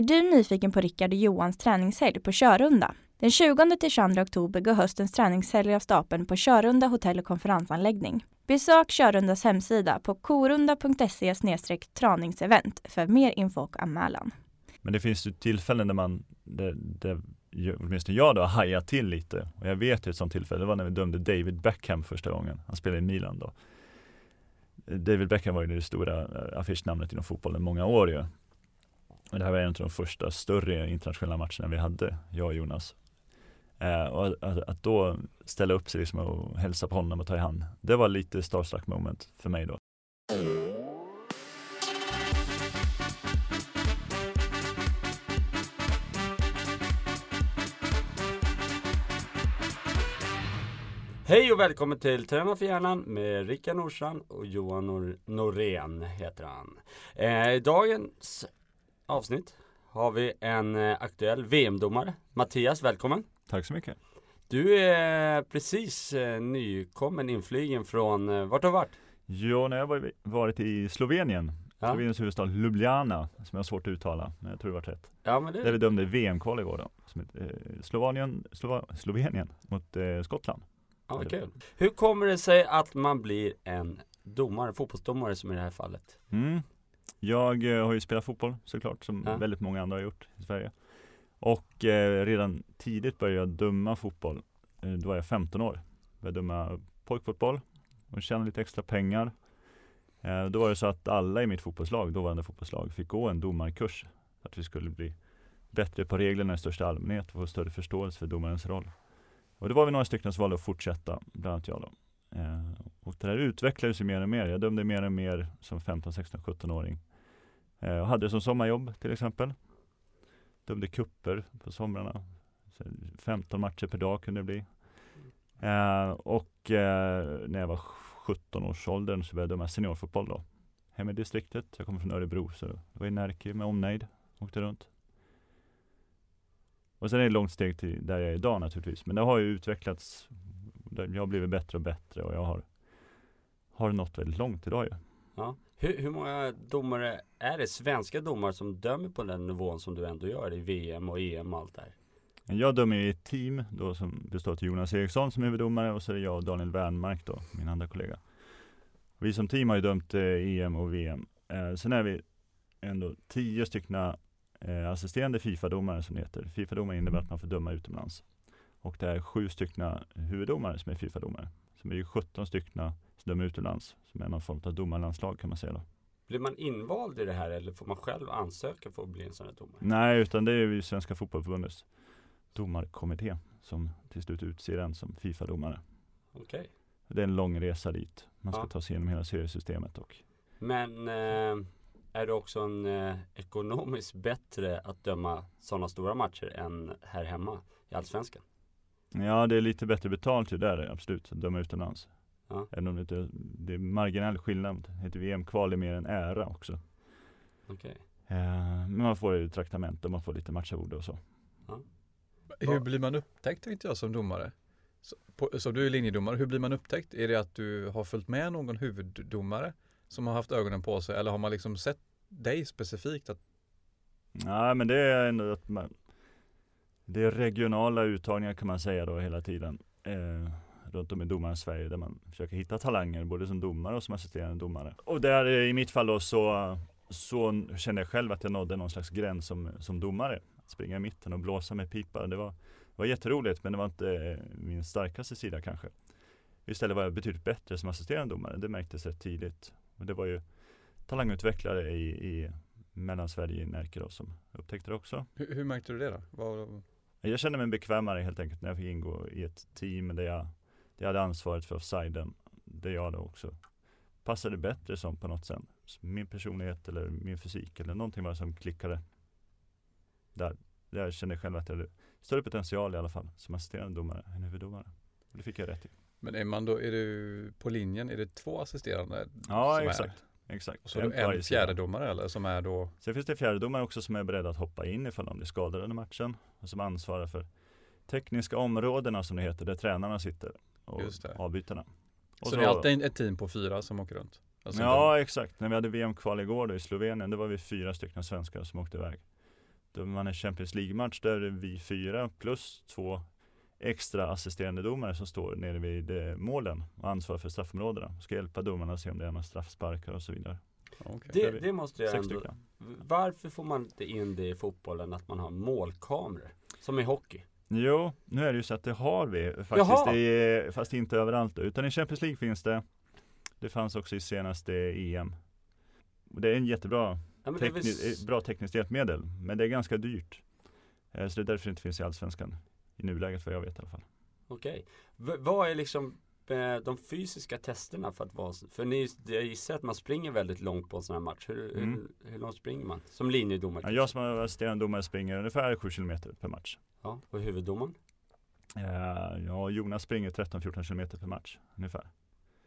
Är du nyfiken på Rickard och Johans träningshelg på Körunda? Den 20 till 22 oktober går höstens träningshelg av stapeln på Körunda hotell och konferensanläggning. Besök Körundas hemsida på korunda.se traningsevent för mer info och anmälan. Men det finns ju tillfällen där man, där, där åtminstone jag då, hajat till lite. Och jag vet ju ett sånt tillfälle, det var när vi dömde David Beckham första gången. Han spelade i Milan då. David Beckham var ju det stora eh, affischnamnet inom fotbollen många år ju. Och det här var en av de första större internationella matcherna vi hade, jag och Jonas. Eh, och att, att, då ställa upp sig liksom och hälsa på honom och ta i hand, det var lite starstruck moment för mig då. Hej och välkommen till Träna för hjärnan med Rickard Norsan och Johan Nor Norén heter han. Eh, dagens avsnitt har vi en eh, aktuell VM-domare. Mattias, välkommen! Tack så mycket! Du är precis eh, nykommen inflygen från, eh, vart har du varit? Ja, när jag var, varit i Slovenien Ja. Sloveniens huvudstad Ljubljana, som jag har svårt att uttala, men jag tror det var rätt. Ja, men Där det, vi dömde VM-kval igår då, som eh, Slovanien, Slova, Slovenien mot eh, Skottland. ja, kul. Hur kommer det sig att man blir en domare, fotbollsdomare som i det här fallet? Mm. Jag eh, har ju spelat fotboll såklart, som Ja. väldigt många andra har gjort i Sverige. Och eh, redan tidigt började jag döma fotboll. Eh, då var jag 15 år. Började döma pojkfotboll och tjäna lite extra pengar. Eh, då var det så att alla i mitt fotbollslag, dåvarande fotbollslag, fick gå en domarkurs. För att vi skulle bli bättre på reglerna i största allmänhet och få större förståelse för domarens roll. Och det var vi några stycken som valde att fortsätta, bland annat jag då. Eh, och det här utvecklades ju mer och mer. Jag dömde mer och mer som 15, 16, 17-åring. Eh, och hade det som sommarjobb till exempel. Dömde kupper på somrarna. Så 15 matcher per dag kunde det bli. Eh, och eh, när jag var 17 års åldern så började jag döma seniorfotboll då. Hemma i distriktet. Jag kommer från Örebro så det var i Närke med omnejd. Åkte runt. Och sen är det ett långt steg till där jag är idag naturligtvis. Men det har ju utvecklats. Jag har blivit bättre och bättre och jag har, har nått väldigt långt idag ju. Ja. Hur, hur många domare är det, svenska domare som dömer på den nivån som du ändå gör i VM och EM och allt det här? Jag dömer i ett team då som består av Jonas Eriksson som huvuddomare och så är det jag och Daniel Wernmark då, min andra kollega. Vi som team har ju dömt eh, EM och VM. Eh, sen är vi ändå tio stycken eh, assisterande Fifa-domare som det heter. Fifa-domare innebär att man får döma utomlands. Och det är sju stycken huvuddomare som är Fifa-domare. Så det är ju 17 stycken som dömer utomlands, som är någon form av domarlandslag kan man säga då. Blir man invald i det här eller får man själv ansöka för att bli en sån här domare? Nej, utan det är ju Svenska Fotbollförbundets domarkommitté som till slut utser en som Fifa-domare. Okej. Det är en lång resa dit. Man ska Ja. ta sig igenom hela seriesystemet och Men eh, är det också en eh, ekonomiskt bättre att döma sådana stora matcher än här hemma i Allsvenskan? Ja, det är lite bättre betalt ju där absolut, att döma utomlands. Ja. Även om det, inte, det är marginell skillnad. Ett VM-kval är mer en ära också. Okej. Eh, men man får ju traktamente och man får lite matcharvode och så. Hur blir man upptäckt tänkte jag som domare? Så, på, så du är linjedomare, hur blir man upptäckt? Är det att du har följt med någon huvuddomare som har haft ögonen på sig eller har man liksom sett dig specifikt? Att, Nej, men det är ändå att man, det är regionala uttagningar kan man säga då hela tiden. Eh, runt om i domarens Sverige där man försöker hitta talanger både som domare och som assisterande domare. Och där eh, i mitt fall då så, så kände jag själv att jag nådde någon slags gräns som, som domare. Att springa i mitten och blåsa med pipa. Det var, var jätteroligt men det var inte eh, min starkaste sida kanske. Istället var jag betydligt bättre som assisterande domare. Det märktes rätt tidigt. Och det var ju talangutvecklare i, i Mellansverige i Närke då som upptäckte det också. hur, hur märkte du det då? Vad, jag kände mig bekvämare helt enkelt när jag fick ingå i ett team där jag, där jag hade ansvaret för offsiden. Där jag då också passade bättre som på något sätt. Min personlighet eller min fysik eller någonting var som klickade. Där, där jag kände själv att jag hade större potential i alla fall som assisterande domare än huvuddomare. Och det fick jag rätt i. men är man då, är du på linjen, är det två assisterande? Ja, som är- exakt. Och så du en fjärdedomare eller som är då? Sen finns det fjärdedomare också som är beredda att hoppa in ifall de blir skadade under matchen. Och som ansvarar för tekniska områdena som det heter, där tränarna sitter. Och Just det. avbytarna. Och Så, det är alltid ett team på fyra som åker runt? Alltså ja, exakt. När vi hade VM-kval igår då i Slovenien, då var vi fyra stycken svenskar som åkte iväg. Då man är Champions League-match där vi fyra plus två extra assisterande domare som står nere vid eh, målen och ansvarar för straffområdena. Ska hjälpa domarna att se om det är några straffsparkar och så vidare. Okay. Det, det måste jag ändå, varför får man inte in det i fotbollen att man har målkameror? Som i hockey. Jo, nu är det ju så att det har vi faktiskt, i, fast inte överallt. Utan i Champions League finns det. Det fanns också i senaste EM. Och Det är en jättebra, Ja, tekni- eh, bra tekniskt hjälpmedel, men det är ganska dyrt. Eh, Så det är därför det inte finns i Allsvenskan. I nuläget vad jag vet i alla fall. Okej. V- vad är liksom eh, de fysiska testerna för att vara För ni, jag gissar att man springer väldigt långt på en sån här match. Hur, Mm. hur, hur långt springer man? Som linjedomare? Ja, jag som assisterande domare springer ungefär 7 km per match. Ja, och huvuddomaren? Eh, Ja, Jonas springer 13-14 km per match ungefär.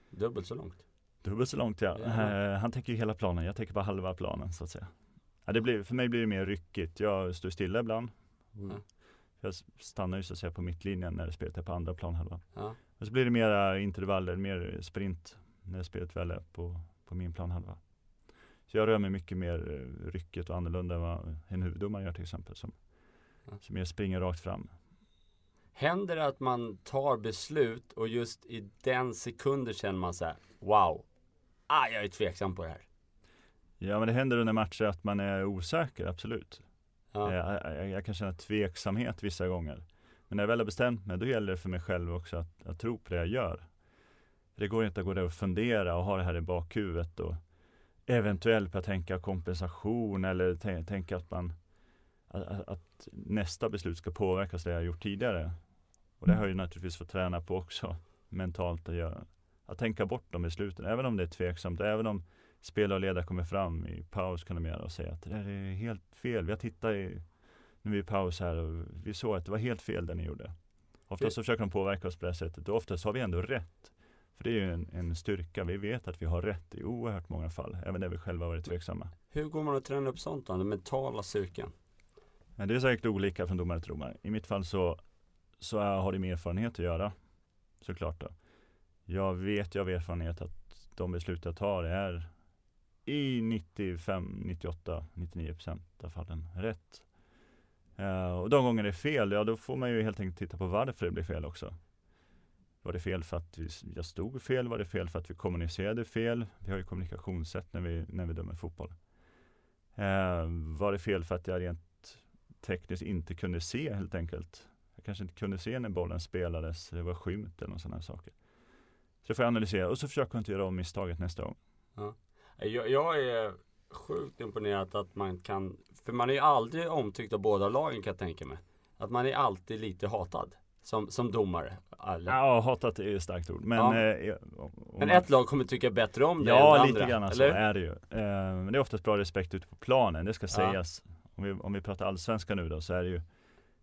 Dubbelt så långt. Dubbelt så långt ja. Eh, Han täcker ju hela planen, jag täcker bara halva planen så att säga. Ja, det blir, för mig blir det mer ryckigt. Jag står stilla ibland. Ja. Jag stannar ju så att säga på mittlinjen när spelet är på andra planhalvan. Ja. Och så blir det mera intervaller, mer sprint när spelet väl är på, på min planhalva. Så jag rör mig mycket mer eh, ryckigt och annorlunda än vad en huvuddomare gör till exempel. Som, Ja. som mer springer rakt fram. Händer det att man tar beslut och just i den sekunden känner man så här, wow, ah, jag är tveksam på det här. Ja men det händer under matcher att man är osäker, absolut. Ja. Eh, Jag, jag, jag kan känna tveksamhet vissa gånger. Men när jag väl har bestämt mig, då gäller det för mig själv också att, att tro på det jag gör. Det går inte att gå där och fundera och ha det här i bakhuvudet och eventuellt börja tänka kompensation eller tän- tänka att man att, att- att nästa beslut ska påverkas det jag gjort tidigare. Och det har jag ju naturligtvis fått träna på också mentalt att göra. Att tänka bort de besluten, även om det är tveksamt, även om spelare och ledare kommer fram i paus kan de göra och säga att det där är helt fel. Vi har tittat i, nu är vi i paus här och vi såg att det var helt fel det ni gjorde. Oftast så försöker de påverka oss på det sättet och oftast har vi ändå rätt. För det är ju en, en styrka. Vi vet att vi har rätt i oerhört många fall, även där vi själva varit tveksamma. Hur går man att träna upp sånt då? Den mentala styrkan? Det är säkert olika från domare till domare. I mitt fall så, så har det med erfarenhet att göra. Såklart då. Jag vet ju av erfarenhet att de beslut jag tar är i 95, 98, 99 procent av fallen rätt. Uh, och de gånger det är fel, ja då får man ju helt enkelt titta på varför det blir fel också. Var det fel för att vi, jag stod fel? Var det fel för att vi kommunicerade fel? Vi har ju kommunikationssätt när vi, när vi dömer fotboll. Uh, var det fel för att jag rent tekniskt inte kunde se helt enkelt. Jag kanske inte kunde se när bollen spelades, det var skymt eller sådana saker. Så det får jag analysera och så försöker jag inte göra om misstaget nästa gång. Jag, jag är sjukt imponerad att man kan, för man är ju aldrig omtyckt av båda lagen kan jag tänka mig. Att man är alltid lite hatad som, som domare. Eller? Ja, hatat är ju ett starkt ord. Men, Ja. eh, Men ett lag kommer tycka bättre om det Ja, än lite andra, grann så eller? är det ju. Eh, men det är oftast bra respekt ute på planen, det ska Ja. sägas. Om vi, om vi pratar allsvenska nu då, så är det ju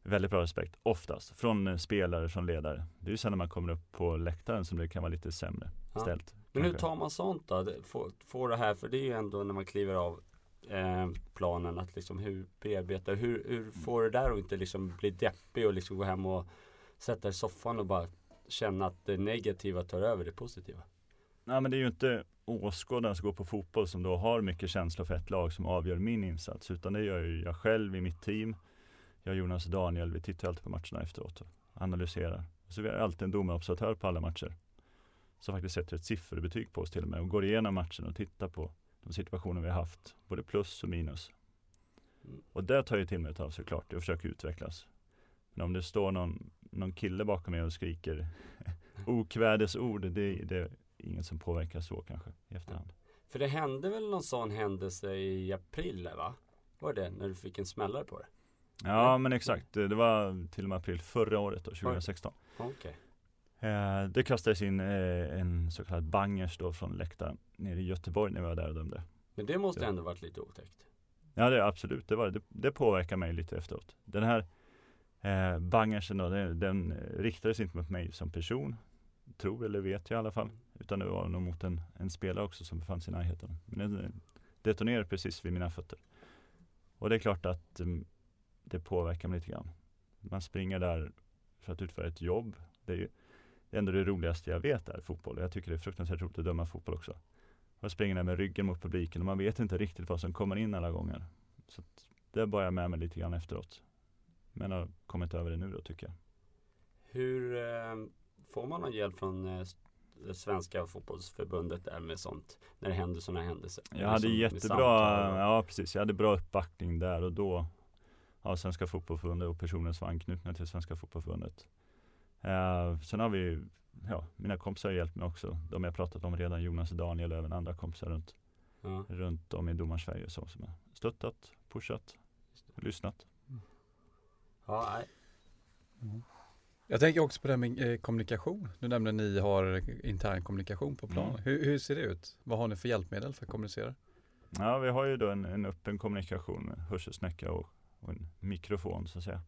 väldigt bra respekt, oftast. Från eh, spelare, från ledare. Det är ju sen när man kommer upp på läktaren som det kan vara lite sämre Ja. ställt. Men hur tar man sånt då? Får, får det här, för det är ju ändå när man kliver av eh, planen att liksom hur bearbetar, hur, hur får det där att inte liksom bli deppig och liksom gå hem och sätta i soffan och bara känna att det negativa tar över det positiva? Nej men det är ju inte åskådaren som går på fotboll som då har mycket känslor för ett lag som avgör min insats. Utan det gör ju jag själv i mitt team. Jag, Jonas och Daniel, vi tittar alltid på matcherna efteråt och analyserar. Så vi har alltid en domarobservatör på alla matcher. Som faktiskt sätter ett sifferbetyg på oss till och med och går igenom matchen och tittar på de situationer vi har haft. Både plus och minus. Mm. Och det tar jag till mig av såklart och försöker utvecklas. Men om det står någon, någon kille bakom mig och skriker okvädesord, det, det är ingen som påverkar så kanske i efterhand. För det hände väl någon sån händelse i april va? Var det när du fick en smällare på det? Ja men exakt, det var till och med april förra året då, 2016. Okej. Eh, det kastades in eh, en så kallad bangers då från läktaren nere i Göteborg när vi var där och dömde. Men det måste Ja. ändå varit lite otäckt. Ja det är absolut, det var det. Det, det påverkar mig lite efteråt. Den här eh, bangersen då, den, den riktades inte mot mig som person, tror eller vet jag i alla fall. Utan det var nog mot en, en spelare också som befann sig i närheten. Men den detonerade precis vid mina fötter. Och det är klart att mm, det påverkar mig lite grann. Man springer där för att utföra ett jobb. Det är ju det är ändå det roligaste jag vet är fotboll. Jag tycker det är fruktansvärt roligt att döma fotboll också. Jag springer där med ryggen mot publiken och man vet inte riktigt vad som kommer in alla gånger. Så det bar jag med mig lite grann efteråt. Men har kommit över det nu då tycker jag. Hur eh, får man någon hjälp från eh, det svenska fotbollsförbundet där med sånt när det händer sådana händelser? Jag hade med jättebra, ja precis, jag hade bra uppbackning där och då av Svenska Fotbollförbundet och personer som var anknutna till Svenska Fotbollförbundet. Eh, sen har vi, ja, mina kompisar har hjälpt mig också. De jag pratat om redan, Jonas och Daniel och även andra kompisar runt, Ja. runt om i domarsverige och så, som har stöttat, pushat, lyssnat. Ja, nej. Jag tänker också på det här med eh, kommunikation. Du nämnde att ni har intern kommunikation på plan. Mm. Hur, hur ser det ut? Vad har ni för hjälpmedel för att kommunicera? Ja, vi har ju då en, en öppen kommunikation med hörselsnäcka och, och en mikrofon så att säga.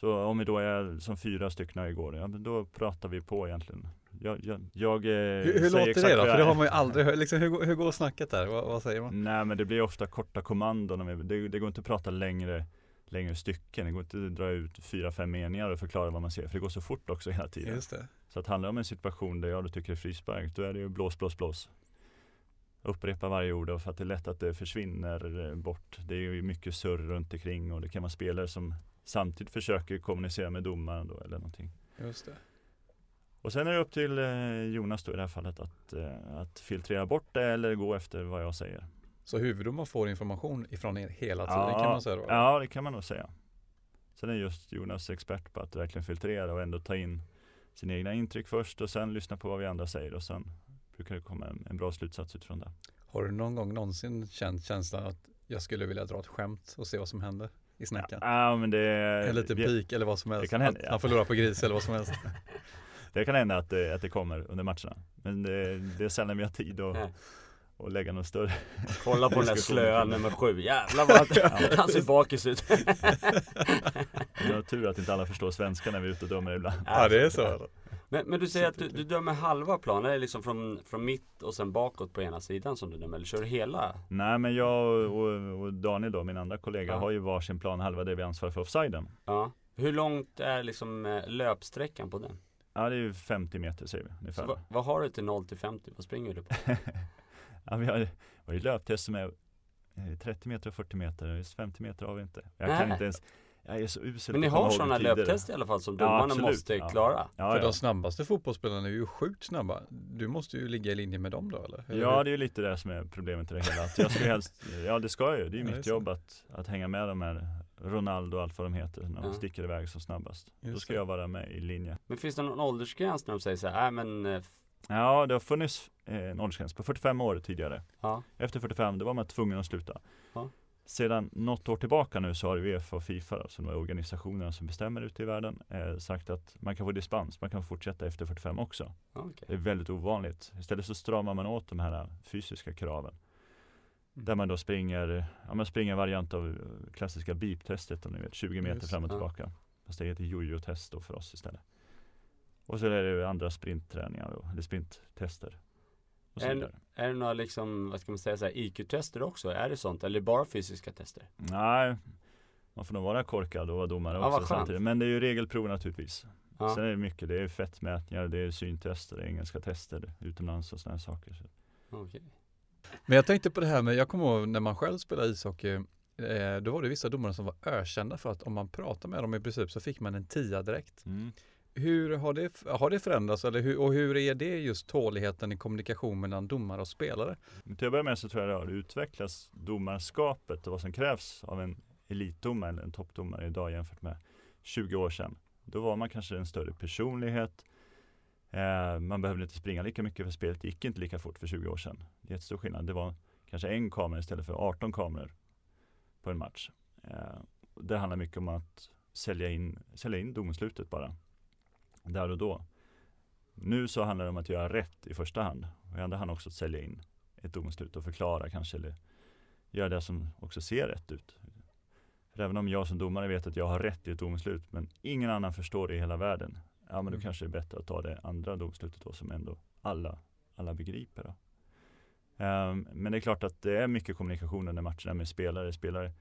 Så om vi då är som fyra stycken igår, ja men då pratar vi på egentligen. Jag, jag, jag eh, Hur, hur låter det då? För det har man ju aldrig hört. Liksom, hur, går- hur går snacket där? Vad, vad säger man? Nej men det blir ofta korta kommandon. Det, det går inte att prata längre, längre stycken. Det går inte att dra ut fyra, fem meningar och förklara vad man ser. För det går så fort också hela tiden. Just det. Så att handlar det om en situation där jag du tycker det är frispark, då är det ju blås, blås, blås. Upprepa varje ord och för att det är lätt att det försvinner eh, bort. Det är ju mycket surr runt omkring och det kan vara spelare som samtidigt försöker kommunicera med domaren då eller någonting. Just det. Och sen är det upp till eh, Jonas då i det här fallet att, eh, att filtrera bort det eller gå efter vad jag säger. Så huvuddomaren får information ifrån er hela tiden Ja, kan man säga då? Ja, det kan man nog säga. Sen är just Jonas expert på att verkligen filtrera och ändå ta in sina egna intryck först och sen lyssna på vad vi andra säger och sen brukar det komma en, en bra slutsats utifrån det. Har du någon gång någonsin känt känslan att jag skulle vilja dra ett skämt och se vad som händer i snackan? Ja, men det, En liten pik eller vad som helst. kan hända, ja. han förlorar på gris eller vad som helst. det kan hända att det, att det kommer under matcherna. Men det, det är sällan vi har tid att, Att lägga något större. Kolla på den där slöa nummer sju. Jävlar vad han, han ser bakis ut. Det är tur att inte alla förstår svenska när vi är ute och dömer ibland. Ja, det är så. Men, men du säger att du, du dömer halva planen, är det liksom från, från mitt och sen bakåt på ena sidan som du dömer? Eller kör du hela? Nej men jag och, och Daniel då, min andra kollega, Ja. har ju varsin plan halva där vi ansvarar för offsiden. Ja. Hur långt är liksom eh, löpsträckan på den? Ja det är ju 50 meter säger vi Så ungefär. vad, vad har du till 0 till 50? Vad springer du på? ja, vi har, vi har ju löptest som är eh, 30 meter och 40 meter, just 50 meter har vi inte. Jag kan inte ens, jag är så usel Men ni har sådana löptest i alla fall som Ja, domarna absolut. måste Ja. klara? Ja, För ja. de snabbaste fotbollsspelarna är ju sjukt snabba. Du måste ju ligga i linje med dem då eller? Eller Ja hur? det är ju lite det som är problemet i det hela. Att jag ska helst, ja det ska jag ju, det är ju Ja, mitt jobb att, att hänga med de här Ronaldo och allt vad de heter när de Ja. sticker iväg som snabbast. Då Just ska det. jag vara med i linje. Men finns det någon åldersgräns när de säger så här, nej men eh, Ja det har funnits eh, en åldersgräns på 45 år tidigare. ja, Efter 45 då var man tvungen att sluta. Ja. Sedan något år tillbaka nu så har Uefa och Fifa, alltså de här organisationerna som bestämmer ute i världen, eh, sagt att man kan få dispens, man kan fortsätta efter 45 också. ja, okej. Det är väldigt ovanligt. Istället så stramar man åt de här fysiska kraven. Mm. Där man då springer, ja man springer en variant av eh, klassiska beep-testet om ni vet, 20 meter Just, fram och ja. tillbaka. Fast det heter jojo-test då för oss istället. Och så är det ju andra sprintträningar då, eller sprinttester. Vidare. Är det några liksom, vad ska man säga, så här, IQ-tester också? Är det sånt? Eller bara fysiska tester? Nej, man får nog vara korkad och vara domare Ja, också samtidigt. Men det är ju regelprov naturligtvis. Ja. Sen är det mycket, det är fettmätningar, det är syntester, det är engelska tester utomlands och sådana saker. Så. Okej. Men jag tänkte på det här med, jag kommer ihåg när man själv spelade ishockey, eh, då var det vissa domare som var ökända för att om man pratade med dem i princip så fick man en tia direkt. Mm. Hur har det, har det förändrats eller hur, och hur är det just tåligheten i kommunikation mellan domare och spelare? Till att börja med så tror jag det har utvecklats domarskapet och vad som krävs av en elitdomare eller en toppdomare idag jämfört med 20 år sedan. Då var man kanske en större personlighet. Eh, man behövde inte springa lika mycket för spelet gick inte lika fort för 20 år sedan. Det är jättestor skillnad. Det var kanske en kamera istället för 18 kameror på en match. Eh, det handlar mycket om att sälja in, sälja in domslutet bara. Där och då. Nu så handlar det om att göra rätt i första hand. Och i andra hand också att sälja in ett domslut och förklara kanske eller göra det som också ser rätt ut. För även om jag som domare vet att jag har rätt i ett domslut men ingen annan förstår det i hela världen. Ja men då Mm. kanske det är bättre att ta det andra domslutet då som ändå alla, alla begriper. Då. Ehm, men det är klart att det är mycket kommunikation under matcherna med spelare. Spelare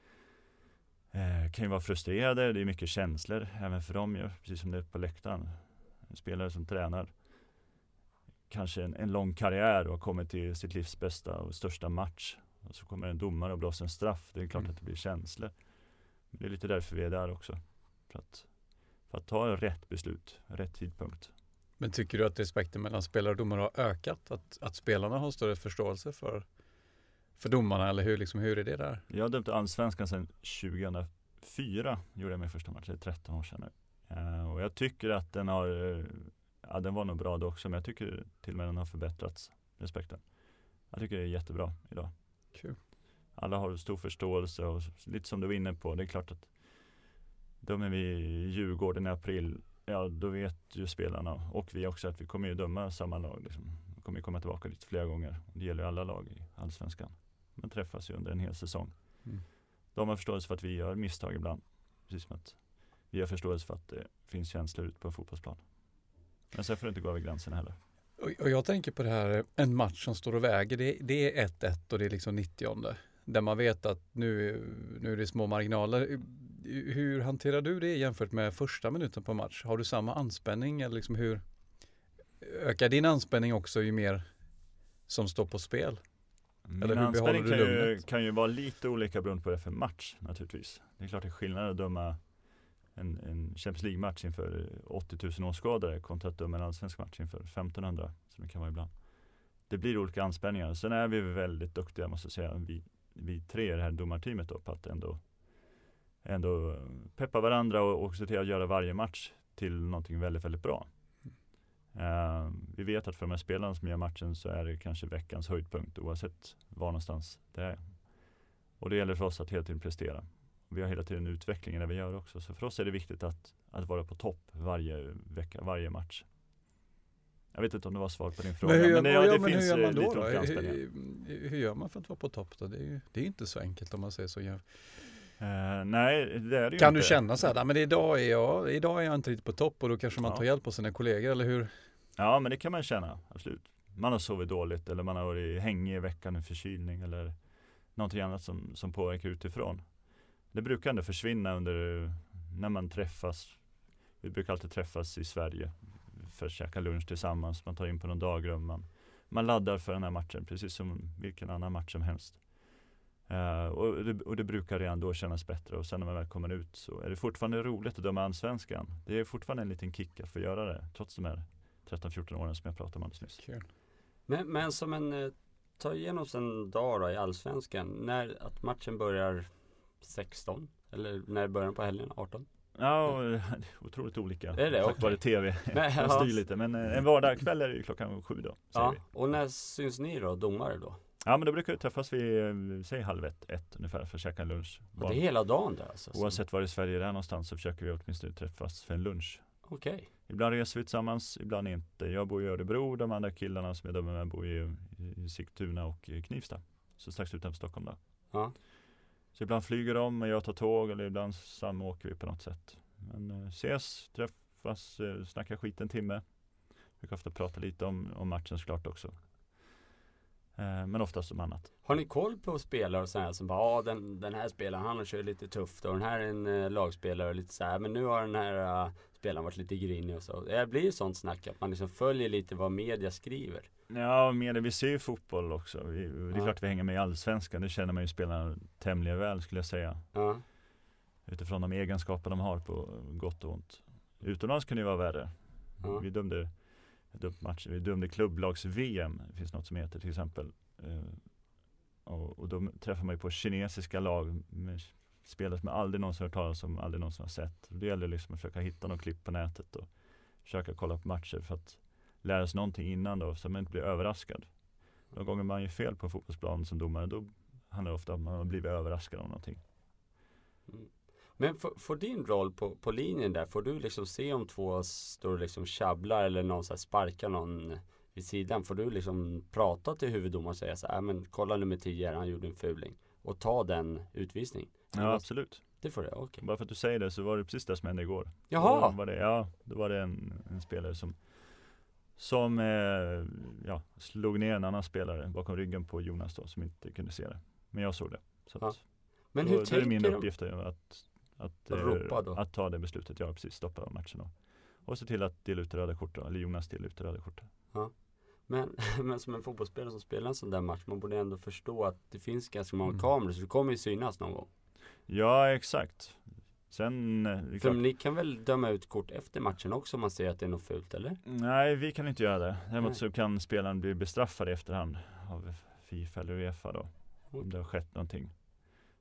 eh, kan ju vara frustrerade, det är mycket känslor även för dem ju, precis som det är på läktaren. En spelare som tränar kanske en, en lång karriär och har kommit till sitt livs bästa och största match. Och så kommer en domare och blåser en straff. Det är klart Mm. att det blir känslor. Men det är lite därför vi är där också. För att, för att ta rätt beslut, rätt tidpunkt. Men tycker du att respekten mellan spelare och domare har ökat? Att, att spelarna har större förståelse för, för domarna eller hur, liksom, hur är det där? Jag har dömt allsvenskan sedan 2004. Gjorde jag min första match, det är 13 år sedan nu. Eh, och jag tycker att den har, eh, ja den var nog bra då också, men jag tycker till och med den har förbättrats, respekten. Jag tycker det är jättebra idag. Kul. Alla har stor förståelse och lite som du var inne på, det är klart att dömer vi Djurgården i april, ja då vet ju spelarna och vi också att vi kommer ju döma samma lag. Liksom. Vi kommer ju komma tillbaka lite flera gånger. Det gäller ju alla lag i Allsvenskan. Man träffas ju under en hel säsong. Mm. De har förståelse för att vi gör misstag ibland. Precis som att vi har förståelse för att det finns känslor ute på fotbollsplan. Men sen får det inte gå över gränserna heller. Och, jag tänker på det här, en match som står och väger, det, det är 1-1 och det är liksom 90 Där man vet att nu, nu är det små marginaler. Hur hanterar du det jämfört med första minuten på match? Har du samma anspänning eller liksom hur ökar din anspänning också ju mer som står på spel? Min Eller hur anspänning kan ju, kan ju vara lite olika beroende på det för match naturligtvis. Det är klart det är skillnad att döma en, en Champions League-match inför 80 000 åskådare kontra att döma en allsvensk match inför 1500 som det kan vara ibland. Det blir olika anspänningar. Sen är vi väldigt duktiga måste jag säga, vi, vi tre i det här domarteamet då, på att ändå, ändå peppa varandra och, och se till att göra varje match till någonting väldigt, väldigt bra. Uh, vi vet att för de här spelarna som gör matchen så är det kanske veckans höjdpunkt oavsett var någonstans det är. Och det gäller för oss att hela tiden prestera. Vi har hela tiden utveckling i det vi gör också. Så för oss är det viktigt att, att vara på topp varje vecka, varje match. Jag vet inte om det var svar på din fråga. Men hur, gör- det, ja, det men hur finns gör eh, man då? då? Hur, hur, hur gör man för att vara på topp då? Det är ju det är inte så enkelt om man säger så. Eh, nej, det är det Kan inte. du känna så här, "Nej, men idag är, jag, idag är jag inte riktigt på topp och då kanske man Ja. tar hjälp av sina kollegor eller hur? Ja, men det kan man känna, absolut. Man har sovit dåligt eller man har varit hängig i veckan, en förkylning eller någonting annat som, som påverkar utifrån. Det brukar ändå försvinna under när man träffas. Vi brukar alltid träffas i Sverige för att käka lunch tillsammans. Man tar in på någon dagrum. Man, man laddar för den här matchen precis som vilken annan match som helst. Eh, och, det, och det brukar redan då kännas bättre och sen när man väl kommer ut så är det fortfarande roligt att döma allsvenskan. Det är fortfarande en liten kick att få göra det trots de här 13-14 åren som jag pratade om alldeles nyss. Kul. Men, men som en, eh, ta igenom en dag då i Allsvenskan. När att matchen börjar 16? Eller när börjar den på helgen? 18? Ja, otroligt olika. Är det? Tack Okej. vare tv. Jag styr lite. Men eh, en vardagskväll är det ju klockan sju då. Ja, vi. och när syns ni då, domare då? ja, men då brukar vi träffas vid, eh, säg halv ett, ett ungefär för att käka en lunch. Och det är hela dagen där alltså? så- Oavsett var i Sverige det är någonstans så försöker vi åtminstone träffas för en lunch. Okej. Ibland reser vi tillsammans, ibland inte. Jag bor i Örebro, de andra killarna som jag dömer med bor i, i Sigtuna och Knivsta. Så strax utanför Stockholm där. Ja. Så ibland flyger de och jag tar tåg eller ibland samåker vi på något sätt. Men eh, ses, träffas, eh, snackar skit en timme. Vi kan ofta prata lite om, om matchen såklart också. Eh, men oftast om annat. Har ni koll på spelare och sådär som bara, ja den, den här spelaren han kör lite tufft och den här är en eh, lagspelare och lite så här, men nu har den här uh, spelaren varit lite grinig och så. Det blir ju sånt snack att man liksom följer lite vad media skriver. Ja, med det, vi ser ju fotboll också. Vi, det är Ja. klart vi hänger med i Allsvenskan. Det känner man ju spelarna tämligen väl skulle jag säga. Ja. Utifrån de egenskaper de har på gott och ont. Utomlands kan det ju vara värre. Ja. Vi dömde, dömde matcher, vi dömde klubblags-VM. Det finns något som heter till exempel. Eh, och, och då träffar man ju på kinesiska lag med spelare som jag aldrig någonsin hört talas om, aldrig någonsin har sett. Det gäller liksom att försöka hitta något klipp på nätet och försöka kolla på matcher för att lära sig någonting innan då, så man inte blir överraskad. De gånger man gör fel på fotbollsplanen som domare, då handlar det ofta om att man har blivit överraskad av någonting. Mm. Men får, din roll på, på linjen där, får du liksom se om två står och liksom tjabblar eller någon så här sparkar någon vid sidan? Får du liksom prata till huvuddomaren och säga så här, äh, men kolla nummer 10 han gjorde en fuling. Och ta den utvisningen? Ja, absolut. Det får du, okej. Bara för att du säger det så var det precis det som hände igår. Då Jaha! var det, ja, då var det en, en spelare som som eh, ja, slog ner en annan spelare bakom ryggen på Jonas då, som inte kunde se det. Men jag såg det. Så Ja. Men då, hur då är det min tänker de? uppgift att, att, eh, då? att ta det beslutet. Ja, precis. Stoppa matchen då. Och se till att dela ut röda kort då, eller Jonas delar ut röda kort. Men, men som en fotbollsspelare som spelar en sån där match, man borde ändå förstå att det finns ganska många Mm. kameror så det kommer ju synas någon gång. Ja, exakt. Sen, eh, För klart, ni kan väl döma ut kort efter matchen också om man ser att det är något fult eller? nej vi kan inte göra det. Däremot så kan spelaren bli bestraffad i efterhand av Fifa eller Uefa då. Om det har skett någonting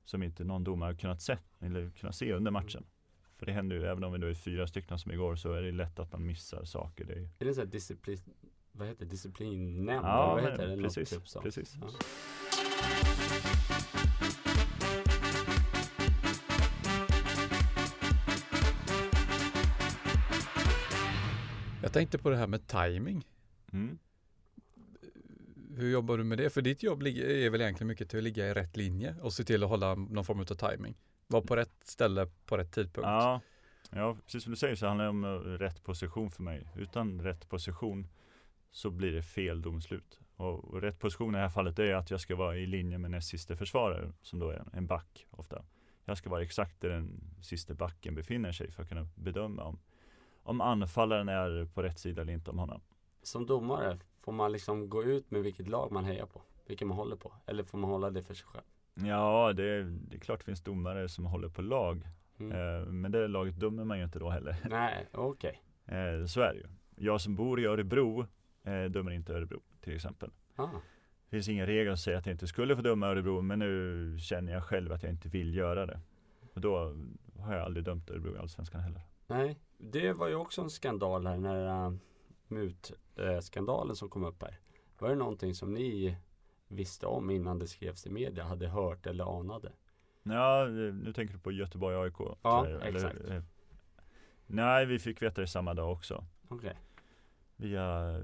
som inte någon domare kunnat se, eller kunnat se under matchen. För det händer ju, även om vi då är fyra stycken som igår, så är det lätt att man missar saker. Det är, Är det sån här disciplin, vad heter det, disciplinnämnd? ja, vad men heter det? Precis. typ så. precis. Ja. Jag tänkte på det här med timing. Mm. Hur jobbar du med det? För ditt jobb är väl egentligen mycket till att ligga i rätt linje och se till att hålla någon form av timing. Vara på rätt ställe på rätt tidpunkt. Ja, ja, precis som du säger så handlar det om eh, rätt position för mig. Utan rätt position så blir det fel domslut. Och, och rätt position i det här fallet är att jag ska vara i linje med näst sista försvarare som då är en, back ofta. Jag ska vara exakt där den sista backen befinner sig för att kunna bedöma om, om anfallaren är på rätt sida eller inte om honom. Som domare, får man liksom gå ut med vilket lag man hejar på? Vilket man håller på? Eller får man hålla det för sig själv? Ja, det, det är klart det finns domare som håller på lag. Mm. Eh, men det laget dömer man ju inte då heller. Nej, okej. Eh, så är det ju. Jag som bor i Örebro eh, dömer inte Örebro till exempel. Ah. Det finns ingen regel som säger att jag inte skulle få döma Örebro men nu känner jag själv att jag inte vill göra det. Och då har jag aldrig dömt Örebro i Allsvenskan heller. Nej, det var ju också en skandal här när uh, mutskandalen som kom upp här. Var det någonting som ni visste om innan det skrevs i media, hade hört eller anade? Ja, nu tänker du på Göteborg AIK? Ja, det, exakt. eh, nej, vi fick veta det samma dag också. Okej. Via,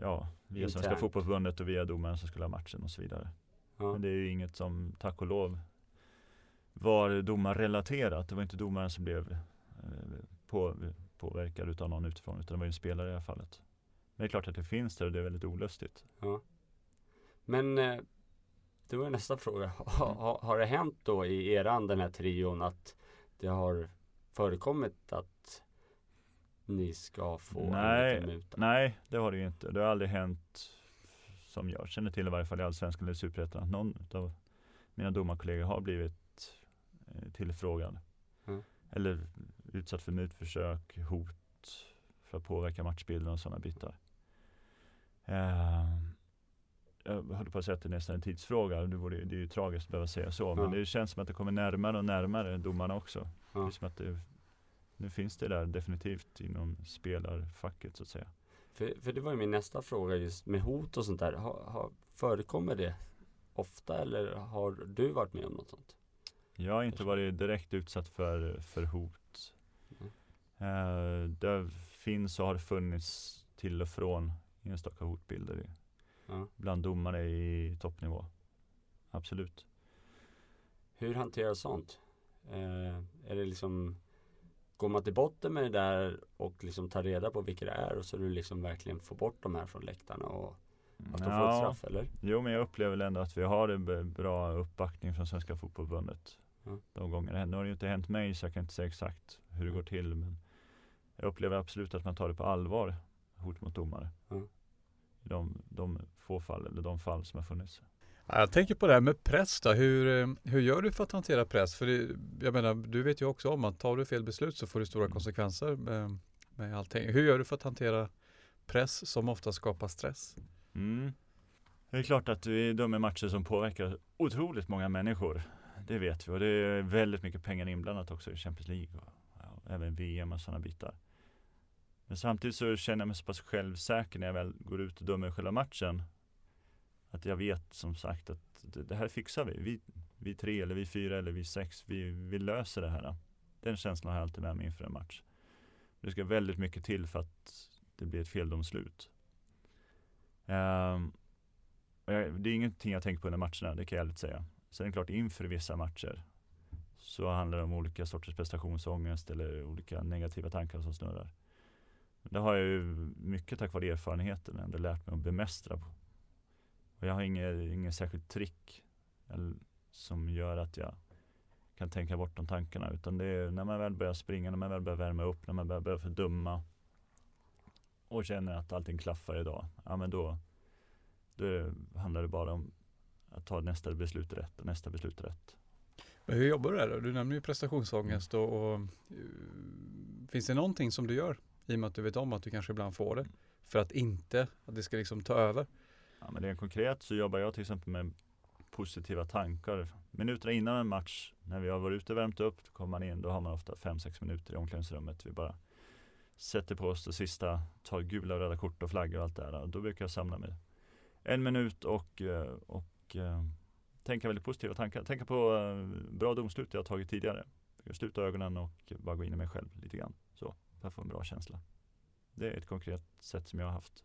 ja, via Svenska. Fotbollförbundet och via domaren som skulle ha matchen och så vidare. Ja. Men det är ju inget som, tack och lov, var domarrelaterat. Det var inte domaren som blev eh, på, påverkad utav någon utifrån, utan det var ju en spelare i det här fallet. Men det är klart att det finns där och det är väldigt olustigt. Ja. Men eh, det var nästa fråga. Ha, ha, har det hänt då i eran den här trion att det har förekommit att ni ska få Nej, muta? Nej, det har det ju inte. Det har aldrig hänt, som jag känner till i varje fall i Allsvenskan eller Superettan, att någon av mina domarkollegor har blivit eh, tillfrågad. Mm. Eller utsatt för mutförsök, hot för att påverka matchbilden och sådana bitar. Eh, jag höll på att säga att det är nästan en tidsfråga. Det, vore, det är ju tragiskt att behöva säga så. Men Ja. det känns som att det kommer närmare och närmare domarna också. Det Ja. är som att det, nu finns det där definitivt inom spelarfacket så att säga. För, för det var ju min nästa fråga just med hot och sånt där. Har, har, förekommer det ofta eller har du varit med om något sånt? Jag har inte varit direkt utsatt för, för hot. Mm. Eh, det finns och har funnits till och från enstaka hotbilder Ja. bland domare i toppnivå. Absolut. Hur hanteras sånt? Eh, är det liksom Går man till botten med det där och liksom tar reda på vilka det är och så du liksom verkligen får bort de här från läktarna och att de får ett Ja, straff eller? jo men jag upplever ändå att vi har en bra uppbackning från Svenska Fotbollförbundet. Ja. De gångerna. Nu har det ju inte hänt mig så jag kan inte säga exakt hur det går till. Men jag upplever absolut att man tar det på allvar, hot mot domare. Ja. I de, de få fall, eller de fall som har funnits. Ja, Jag tänker på det här med press då. Hur, eh, hur gör du för att hantera press? För det, jag menar, du vet ju också om att tar du fel beslut så får det stora Mm. konsekvenser med, med allting. Hur gör du för att hantera press som ofta skapar stress? Mm. Det är klart att vi dömer matcher som påverkar otroligt många människor. Det vet vi och det är väldigt mycket pengar inblandat också i Champions League och ja, även VM och sådana bitar. Men samtidigt så känner jag mig så pass självsäker när jag väl går ut och dömer själva matchen. Att jag vet som sagt att det, det här fixar vi. vi. Vi tre eller vi fyra eller vi sex, vi, vi löser det här. Den känslan har jag alltid med mig inför en match. Det ska väldigt mycket till för att det blir ett feldomslut. Um, jag, det är ingenting jag tänker på under matcherna, det kan jag ärligt säga. Sen är det klart inför vissa matcher så handlar det om olika sorters prestationsångest eller olika negativa tankar som snurrar. Det har jag ju mycket tack vare erfarenheten ändå lärt mig att bemästra. Och jag har inget, inget särskilt trick som gör att jag kan tänka bort de tankarna. Utan det är när man väl börjar springa, när man väl börjar värma upp, när man börjar, börjar fördöma och känner att allting klaffar idag. Ja men då, Då handlar det bara om att ta nästa beslut rätt och nästa beslut rätt. Men hur jobbar du där då? Du nämner ju prestationsångest och, och uh, finns det någonting som du gör i och med att du vet om att du kanske ibland får det för att inte att det ska liksom ta över? Ja, men rent konkret så jobbar jag till exempel med positiva tankar. Minuter innan en match, när vi har varit ute och värmt upp, då kommer man in, då har man ofta 5-6 minuter i omklädningsrummet. Vi bara sätter på oss det sista, tar gula och röda kort och flaggor och allt det där. Då brukar jag samla mig en minut och, eh, och eh, tänka väldigt positiva tankar. Tänka på eh, bra domslut jag har tagit tidigare. Jag sluta ögonen och bara gå in i mig själv lite grann. Så, för att få en bra känsla. Det är ett konkret sätt som jag har haft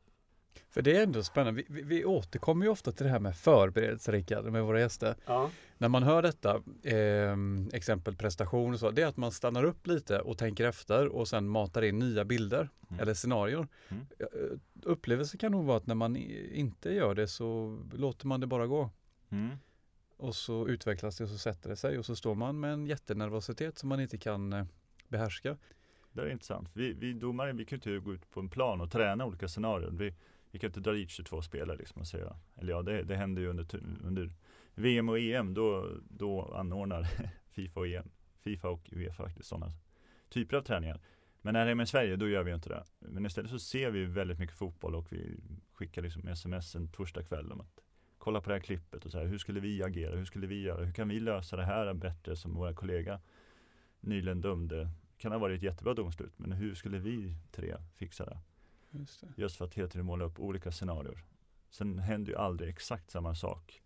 för det är ändå spännande. Vi, vi, vi återkommer ju ofta till det här med förberedelse, Rickard, med våra gäster. Ja. När man hör detta, eh, exempel prestation och så, det är att man stannar upp lite och tänker efter och sen matar in nya bilder mm. eller scenarier. Mm. Eh, Upplevelse kan nog vara att när man inte gör det så låter man det bara gå. Mm. Och så utvecklas det och så sätter det sig och så står man med en jättenervositet som man inte kan eh, behärska. Det är intressant. Vi, vi domare, vi kan inte gå ut på en plan och träna olika scenarier. Vi, vi kan inte dra dit 22 spelare liksom och säga, eller ja det, det händer ju under, under VM och EM, då, då anordnar Fifa och EM, Fifa och Uefa faktiskt sådana typer av träningar. Men när det är med Sverige, då gör vi inte det. Men istället så ser vi väldigt mycket fotboll och vi skickar liksom sms en torsdag kväll om att kolla på det här klippet och så här, hur skulle vi agera, hur skulle vi göra, hur kan vi lösa det här bättre som våra kollega nyligen dömde. Kan ha varit ett jättebra domslut, men hur skulle vi tre fixa det? Just, Just för att hela tiden måla upp olika scenarier. Sen händer ju aldrig exakt samma sak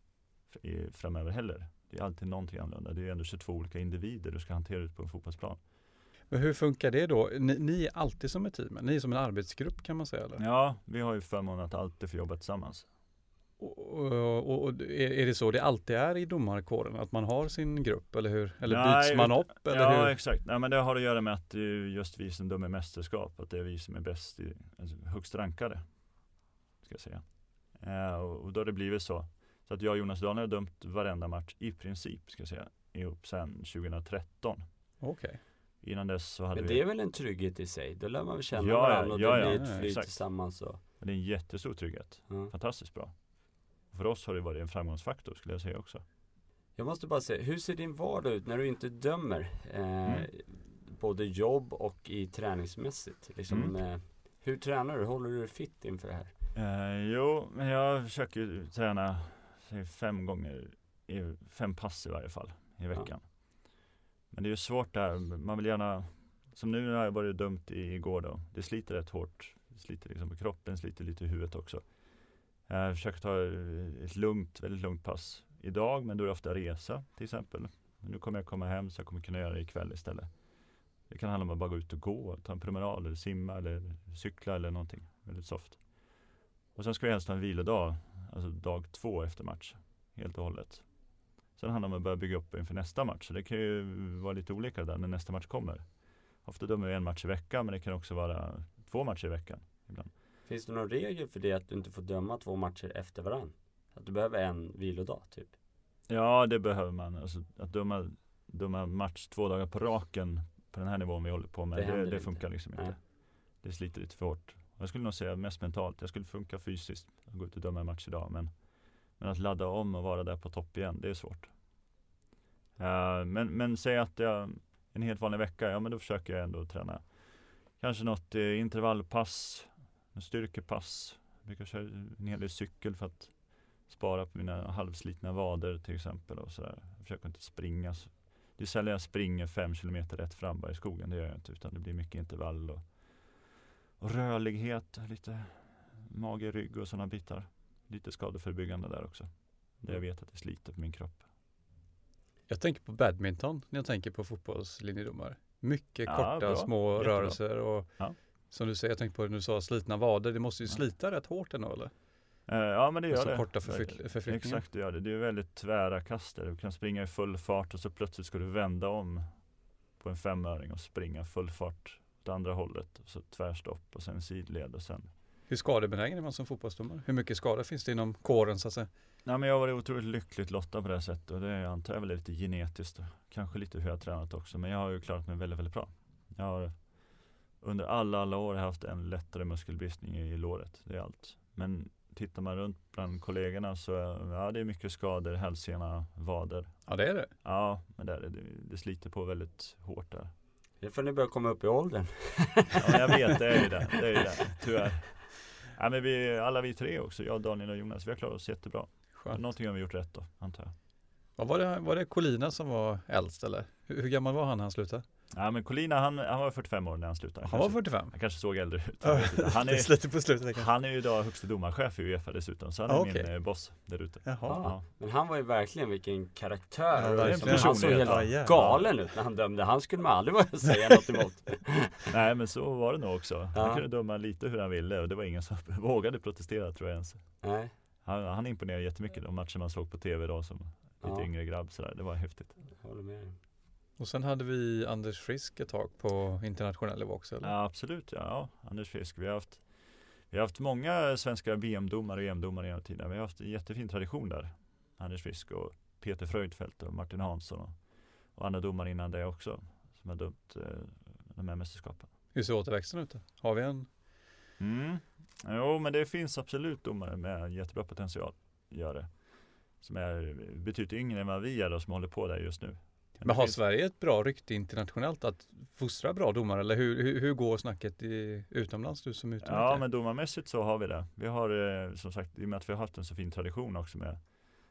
framöver heller. Det är alltid någonting annorlunda. Det är ändå 22 olika individer du ska hantera ut på en fotbollsplan. Men hur funkar det då? Ni, ni, är alltid som ett team? Ni är som en arbetsgrupp kan man säga? Eller? Ja, vi har ju förmånen att alltid få jobba tillsammans. Och, och, och, är det så det alltid är i domarkåren? Att man har sin grupp eller hur? Eller Nej, byts man upp? Eller ja hur? exakt. Nej, men det har att göra med att det är just vi som dömer mästerskap. Att det är vi som är bäst, i, alltså högst rankade. Ska jag säga. Eh, och, och, då har det blivit så. Så att jag och Jonas Dahlner har dömt varenda match i princip, ska jag säga, ihop sedan 2013. Okej. Okay. Innan dess så hade Men vi... det är väl en trygghet i sig? Då lär man väl känna ja, varandra och ja, det blir ett flyt ja, tillsammans. Och... Det är en jättestor trygghet. Mm. Fantastiskt bra för oss har det varit en framgångsfaktor skulle jag säga också. Jag måste bara säga, hur ser din vardag ut när du inte dömer? Eh, mm. Både jobb och i träningsmässigt. Liksom, mm. eh, hur tränar du? Håller du dig fit inför det här? Eh, jo, men jag försöker träna säg, fem gånger, fem pass i varje fall i veckan. Ja. Men det är ju svårt där, man vill gärna som nu har jag varit dumt igår då. Det sliter rätt hårt. Det sliter liksom på kroppen, sliter lite i huvudet också. Eh, jag försöker ta eh, ett lugnt, väldigt lugnt pass idag, men då är det ofta resa till exempel. Nu kommer jag komma hem så jag kommer kunna göra det ikväll istället. Det kan handla om att bara gå ut och gå, ta en promenad eller simma eller cykla eller någonting väldigt soft. Och sen ska vi helst ha en vilodag, alltså dag två efter match, helt och hållet. Sen handlar det om att börja bygga upp inför nästa match, så det kan ju vara lite olika där när nästa match kommer. Ofta dömer vi en match i veckan, men det kan också vara två matcher i veckan ibland. Finns det någon regel för det att du inte får döma två matcher efter varann? Att du behöver en vilodag typ? Ja, det behöver man. Alltså, att döma, döma match två dagar på raken på den här nivån vi håller på med, det, det, det funkar liksom inte. Det sliter lite för hårt. Jag skulle nog säga mest mentalt. Jag skulle funka fysiskt att gå ut och döma en match idag. Men, men att ladda om och vara där på topp igen, det är svårt. Uh, men, men säg att jag en helt vanlig vecka, ja men då försöker jag ändå träna kanske något eh, intervallpass styrkepass. Jag brukar köra en hel del cykel för att spara på mina halvslitna vader till exempel. Och så där. Jag försöker inte springa. Det är sällan jag springer fem kilometer rätt fram bara i skogen. Det gör jag inte. Utan det blir mycket intervall och, och rörlighet. Lite mage, rygg och sådana bitar. Lite skadeförebyggande där också. Där jag vet att det sliter på min kropp. Jag tänker på badminton när jag tänker på fotbollslinjedomare. Mycket ja, korta bra. små Jättebra. rörelser och ja. Som du säger, jag tänkte på det du sa, slitna vader. Det måste ju slita rätt hårt ändå eller? Eh, ja men det gör så det. korta förflyttningar. Exakt det gör det. Det är väldigt tvära kaster. Du kan springa i full fart och så plötsligt ska du vända om på en femöring och springa full fart åt andra hållet. Och så tvärstopp och sen sidled och sen. Hur skadebenägen är man som fotbollsdomare? Hur mycket skada finns det inom kåren så att säga? Nej, men jag har varit otroligt lyckligt lottad på det här sättet och det antar jag väl är lite genetiskt. Kanske lite hur jag har tränat också men jag har ju klarat mig väldigt, väldigt bra. Jag har under alla, alla år har jag haft en lättare muskelbristning i låret. Det är allt. Men tittar man runt bland kollegorna så ja, det är mycket skador, hälsena, vader. Ja det är det. Ja, men det, är det, det sliter på väldigt hårt där. Det är för att ni börjar komma upp i åldern. Ja, jag vet, det är ju det. Det är ju det, tyvärr. Ja, men vi, alla vi tre också, jag, Daniel och Jonas, vi har klarat oss jättebra. Skönt. Någonting har vi gjort rätt då, antar jag. Ja, var, det, var det Colina som var äldst eller? Hur, hur gammal var han när han slutade? Ja, men Colina han, han var 45 år när han slutade. Han var Kanske- 45? Han kanske såg äldre ut. Han är, på slutet han är ju idag högsta domarchef i Uefa dessutom, så han är Ah, min eh, boss där ute. Jaha. Ja. Men han var ju verkligen vilken karaktär. Ja, verkligen. han såg helt ja, jävlar. galen ut när han dömde. Han skulle man aldrig våga säga något emot. Nej men så var det nog också. Ja. Han kunde döma lite hur han ville och det var ingen som vågade protestera tror jag ens. Nej. Han, han imponerade jättemycket de matcher man såg på tv då som lite yngre grabb sådär. Det var häftigt. Jag håller med dig. Och sen hade vi Anders Frisk ett tag på internationell nivå också eller? Ja, absolut, ja. Anders Fisk. Vi har haft, vi har haft många svenska VM-domare och EM-domare genom tiden. Vi har haft en jättefin tradition där. Anders Fisk och Peter Fröjdfält och Martin Hansson och, och andra domare innan det också. Som har dömt eh, de här mästerskapen. Hur ser återväxten ut? Har vi en? Mm. Jo, men det finns absolut domare med jättebra potential. Gör det. Som är betydligt yngre än vad vi är då, som håller på där just nu. Men har Sverige ett bra rykte internationellt att fostra bra domare? Eller hur, hur, hur går snacket i, utomlands, du som utomlands? Ja, men domarmässigt så har vi det. Vi har eh, som sagt, i och med att vi har haft en så fin tradition också med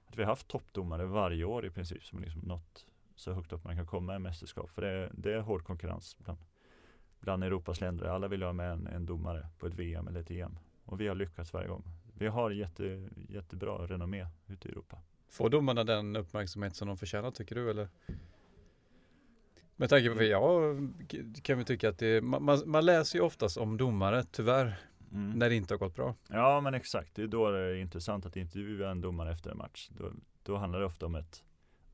att vi har haft toppdomare varje år i princip som liksom nått så högt upp man kan komma i mästerskap. För det är, det är hård konkurrens bland, bland Europas länder. Alla vill ha med en, en domare på ett VM eller ett EM. Och vi har lyckats varje gång. Vi har jätte, jättebra renommé ute i Europa. Får domarna den uppmärksamhet som de förtjänar tycker du eller? Med tanke på, för jag kan vi tycka att det, man, man, läser ju oftast om domare tyvärr Mm. när det inte har gått bra. Ja men exakt, det är då det är intressant att intervjua en domare efter en match. Då, då handlar det ofta om ett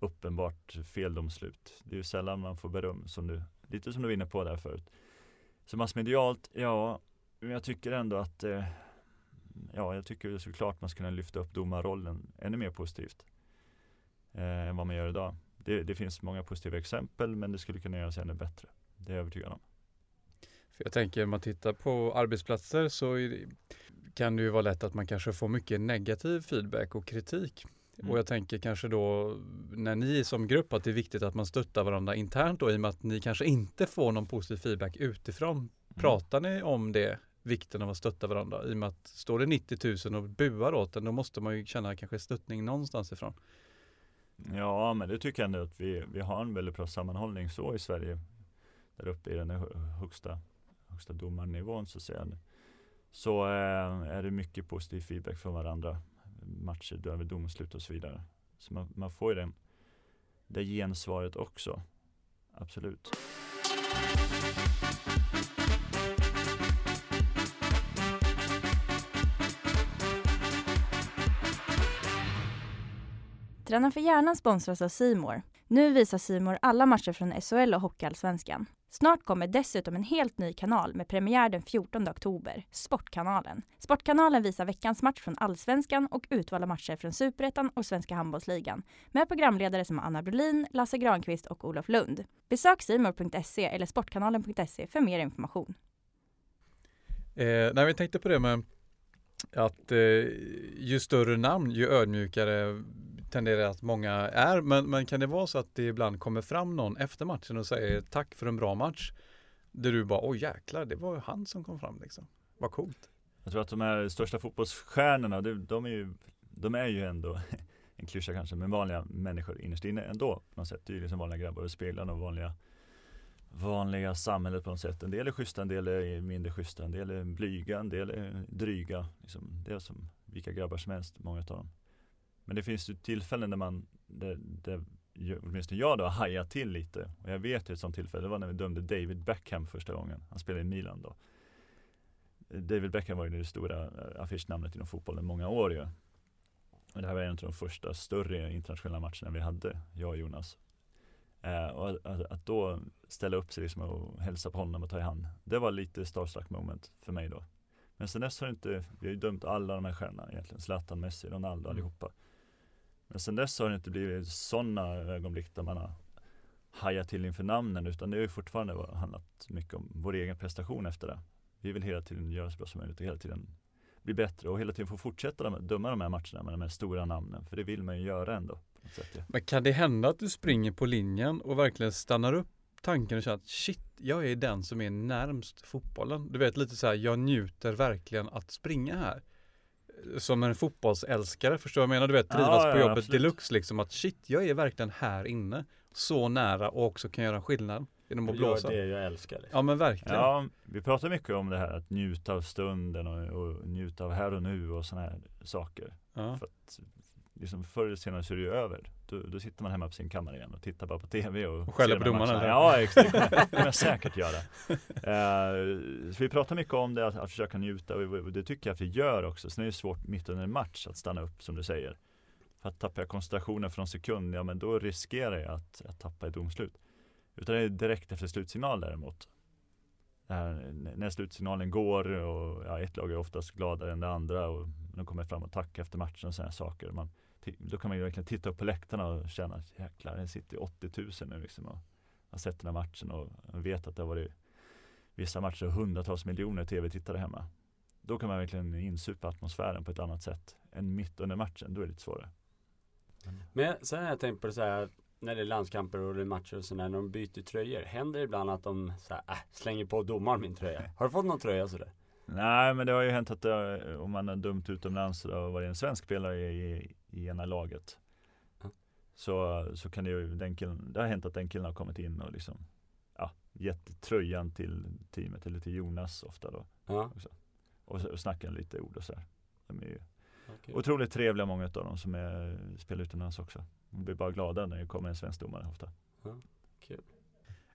uppenbart feldomslut. Det är ju sällan man får beröm, som du, lite som du var inne på där förut. Så massmedialt, ja, men jag tycker ändå att eh, Ja, jag tycker såklart man ska kunna lyfta upp domarrollen ännu mer positivt eh, än vad man gör idag. Det, det finns många positiva exempel, men det skulle kunna göras ännu bättre. Det är jag övertygad om. För jag tänker om man tittar på arbetsplatser så det, kan det ju vara lätt att man kanske får mycket negativ feedback och kritik. Mm. Och jag tänker kanske då när ni som grupp att det är viktigt att man stöttar varandra internt då i och med att ni kanske inte får någon positiv feedback utifrån. Mm. Pratar ni om det, vikten av att stötta varandra? I och med att står det 90 000 och buar åt en då måste man ju känna kanske stöttning någonstans ifrån. Ja, men det tycker jag ändå att vi, vi har en väldigt bra sammanhållning så i Sverige. Där uppe i den högsta, högsta domarnivån så att säga. Så eh, är det mycket positiv feedback från varandra. Matcher över domslut och så vidare. Så man, man får ju den, det gensvaret också. Absolut. Träna för hjärnan sponsras av Simor. Nu visar Simor alla matcher från SHL och Hockeyallsvenskan. Snart kommer dessutom en helt ny kanal med premiär den 14 oktober, Sportkanalen. Sportkanalen visar veckans match från Allsvenskan och utvalda matcher från Superettan och Svenska Handbollsligan med programledare som Anna Brolin, Lasse Granqvist och Olof Lund. Besök simor.se eller sportkanalen.se för mer information. Eh, när vi tänkte på det med att eh, ju större namn, ju ödmjukare tenderar att många är. Men, men kan det vara så att det ibland kommer fram någon efter matchen och säger tack för en bra match? Där du bara, oj jäklar, det var ju han som kom fram liksom. Vad coolt. Jag tror att de här största fotbollsstjärnorna, de, de, är, ju, de är ju ändå en klyscha kanske, men vanliga människor innerst inne ändå på något sätt. Det är ju liksom vanliga grabbar och speglar och vanliga vanliga samhället på något sätt. En del är schyssta, en del är mindre schyssta, en del är blyga, en del är dryga. Liksom, det är som vilka grabbar som helst, många av dem. Men det finns ju tillfällen där man, där, där ju- åtminstone jag då, hajar till lite. Och jag vet ett sånt tillfälle, det var när vi dömde David Beckham första gången. Han spelade i Milan då. David Beckham var ju det stora eh, affischnamnet inom fotbollen många år ju. Och det här var en av de första större internationella matcherna vi hade, jag och Jonas. Eh, och att, att, då ställa upp sig liksom och hälsa på honom och ta i hand, det var lite starstruck moment för mig då. Men sen dess har inte, vi har ju dömt alla de här stjärnorna egentligen, Zlatan, Messi, Ronaldo, Mm. allihopa. Men sen dess har det inte blivit sådana ögonblick där man har hajat till inför namnen, utan det har ju fortfarande handlat mycket om vår egen prestation efter det. Vi vill hela tiden göra så bra som möjligt och hela tiden bli bättre och hela tiden få fortsätta de, döma de här matcherna med de här stora namnen. För det vill man ju göra ändå. på sätt, ja. Men kan det hända att du springer på linjen och verkligen stannar upp tanken och känner att shit, jag är den som är närmst fotbollen. Du vet lite så här, jag njuter verkligen att springa här. Som en fotbollsälskare, förstår du vad jag menar? Du vet, Ja, trivas ja, på jobbet absolut. deluxe liksom att shit, jag är verkligen här inne. Så nära och också kan göra skillnad genom att blåsa. det jag älskar. Liksom. Ja men verkligen. Ja, vi pratar mycket om det här att njuta av stunden och, och njuta av här och nu och sådana här saker. Ja. För att liksom förr eller senare så är det ju över. Då, då sitter man hemma på sin kammare igen och tittar bara på TV och, Och skäller på här domarna? Ja, exakt. Det kommer jag säkert göra. Eh, så vi pratar mycket om det, att, att försöka njuta och, och det tycker jag att vi gör också. Sen är det svårt mitt under en match att stanna upp som du säger. För att tappar jag koncentrationen från sekund, ja men då riskerar jag att, att tappa i domslut. Utan det är direkt efter slutsignal däremot. När, när slutsignalen går och ja, ett lag är oftast gladare än det andra och de kommer fram och tackar efter matchen och sådana saker. Man, då kan man ju verkligen titta upp på läktarna och känna att jäklar, det sitter 80 000 nu liksom och har sett den här matchen och vet att det har varit vissa matcher hundratals miljoner tv-tittare hemma. Då kan man verkligen insupa atmosfären på ett annat sätt än mitt under matchen. Då är det lite svårare. Men sen har jag tänkt på det så här när det är landskamper och det är matcher och sådär när de byter tröjor. Händer det ibland att de så här, äh, slänger på domaren min tröja? Har du fått någon tröja sådär? Nej, men det har ju hänt att det, om man har dömt utomlands så har varit en svensk spelare i, i, ena laget. Så, så kan det ju, den killen, det har hänt att den killen har kommit in och liksom ja, gett tröjan till teamet eller till Jonas ofta då. Ja, Och, och snackat lite ord och sådär. De är ju okej. otroligt trevliga många av dem som är, spelar utomlands också. De blir bara glada när det kommer en svensk domare ofta. Ja,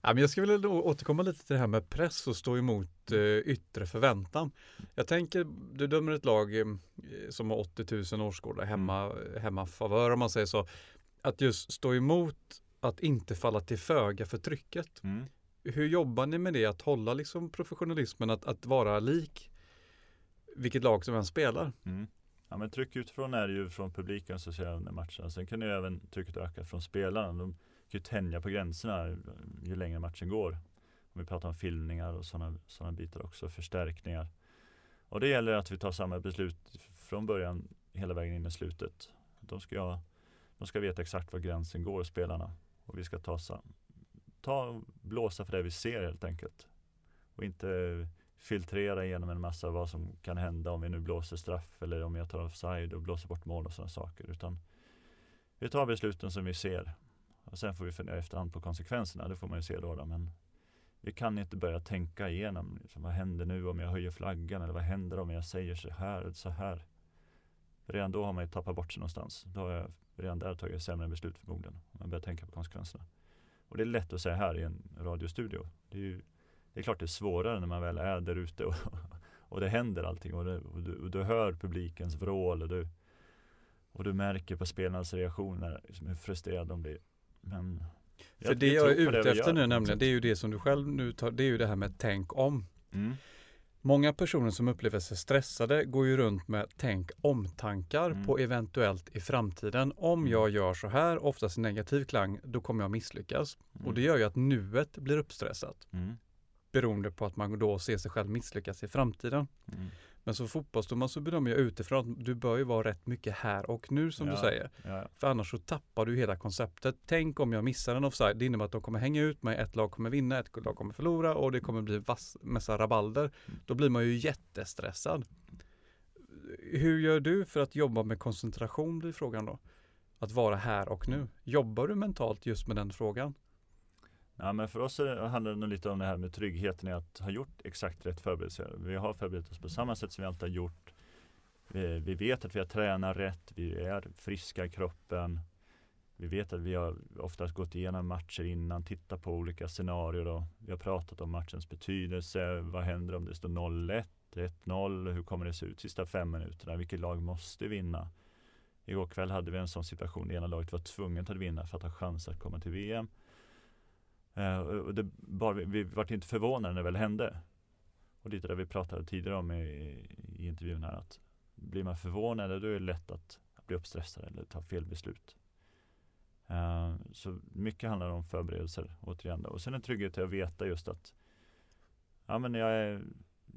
men jag skulle vilja återkomma lite till det här med press och stå emot eh, yttre förväntan. Jag tänker, du dömer ett lag eh, som har 80 000 årsgårdar hemma, hemma favör om man säger så. Att just stå emot att inte falla till föga för trycket. Hur jobbar ni med det, att hålla liksom professionalismen, att, att vara lik vilket lag som än spelar? Mm. Ja, men tryck utifrån är det ju från publiken så ser jag under matcherna. Sen kan ju även trycket öka från spelarna. De kan ju tänja på gränserna ju längre matchen går. Om vi pratar om filmningar och sådana såna bitar också, förstärkningar. Och det gäller att vi tar samma beslut från början hela vägen in i slutet. De ska, ha- de ska veta exakt var gränsen går, spelarna. Och vi ska ta, ta blåsa för det vi ser helt enkelt. Och inte filtrera igenom en massa vad som kan hända om vi nu blåser straff eller om jag tar offside och blåser bort mål och sådana saker. Utan vi tar besluten som vi ser. Och sen får vi fundera efterhand på konsekvenserna. Det får man ju se då. då. Men vi kan inte börja tänka igenom. Liksom, vad händer nu om jag höjer flaggan? Eller vad händer om jag säger så här eller så här? För redan då har man ju tappat bort sig någonstans. Då har jag redan där tagit sämre beslut förmodligen. Om man börjar tänka på konsekvenserna. Och det är lätt att säga här i en radiostudio. Det är ju det är klart det är svårare när man väl är där ute och, och det händer allting och, det, och, du, och du hör publikens vrål och du, och du märker på spelarnas reaktioner liksom hur frustrerade de blir. Men För det jag är tror på ute efter nu nämligen, det är ju det som du själv nu tar, det är ju det här med tänk om. Mm. Många personer som upplever sig stressade går ju runt med tänk om-tankar Mm. på eventuellt i framtiden. Om Mm. jag gör så här, oftast i negativ klang, då kommer jag misslyckas. Mm. Och det gör ju att nuet blir uppstressat. Mm. Beroende på att man då ser sig själv misslyckas i framtiden. Men som fotbollsdomare så bedömer jag utifrån att du bör ju vara rätt mycket här och nu som du Ja. säger. Ja, För annars så tappar du hela konceptet. Tänk om jag missar en offside. Det innebär att de kommer hänga ut mig, ett lag kommer vinna, ett lag kommer förlora och det kommer bli vass, massa rabalder. Mm. Då blir man ju jättestressad. Hur gör du för att jobba med koncentration blir frågan då? Att vara här och nu. Jobbar du mentalt just med den frågan? Ja, men för oss är det, handlar det nog lite om det här med tryggheten i att ha gjort exakt rätt förberedelser. Vi har förberett oss på samma sätt som vi alltid har gjort. Vi, vi vet att vi har tränat rätt, vi är friska i kroppen. Vi vet att vi har oftast gått igenom matcher innan, tittat på olika scenarier. och Vi har pratat om matchens betydelse. Vad händer om det står 0-1, 1-0? Hur kommer det se ut sista fem minuterna? Vilket lag måste vinna? Igår kväll hade vi en sån situation. Det ena laget var tvunget att vinna för att ha chans att komma till VM. Eh, och det bara, vi, vi vart inte förvånade när det väl hände. Och lite det vi pratade tidigare om i, i intervjun här att blir man förvånad då är det lätt att bli uppstressad eller ta fel beslut. Eh, så mycket handlar om förberedelser återigen. Då. Och sen en trygghet i att veta just att ja, men jag är,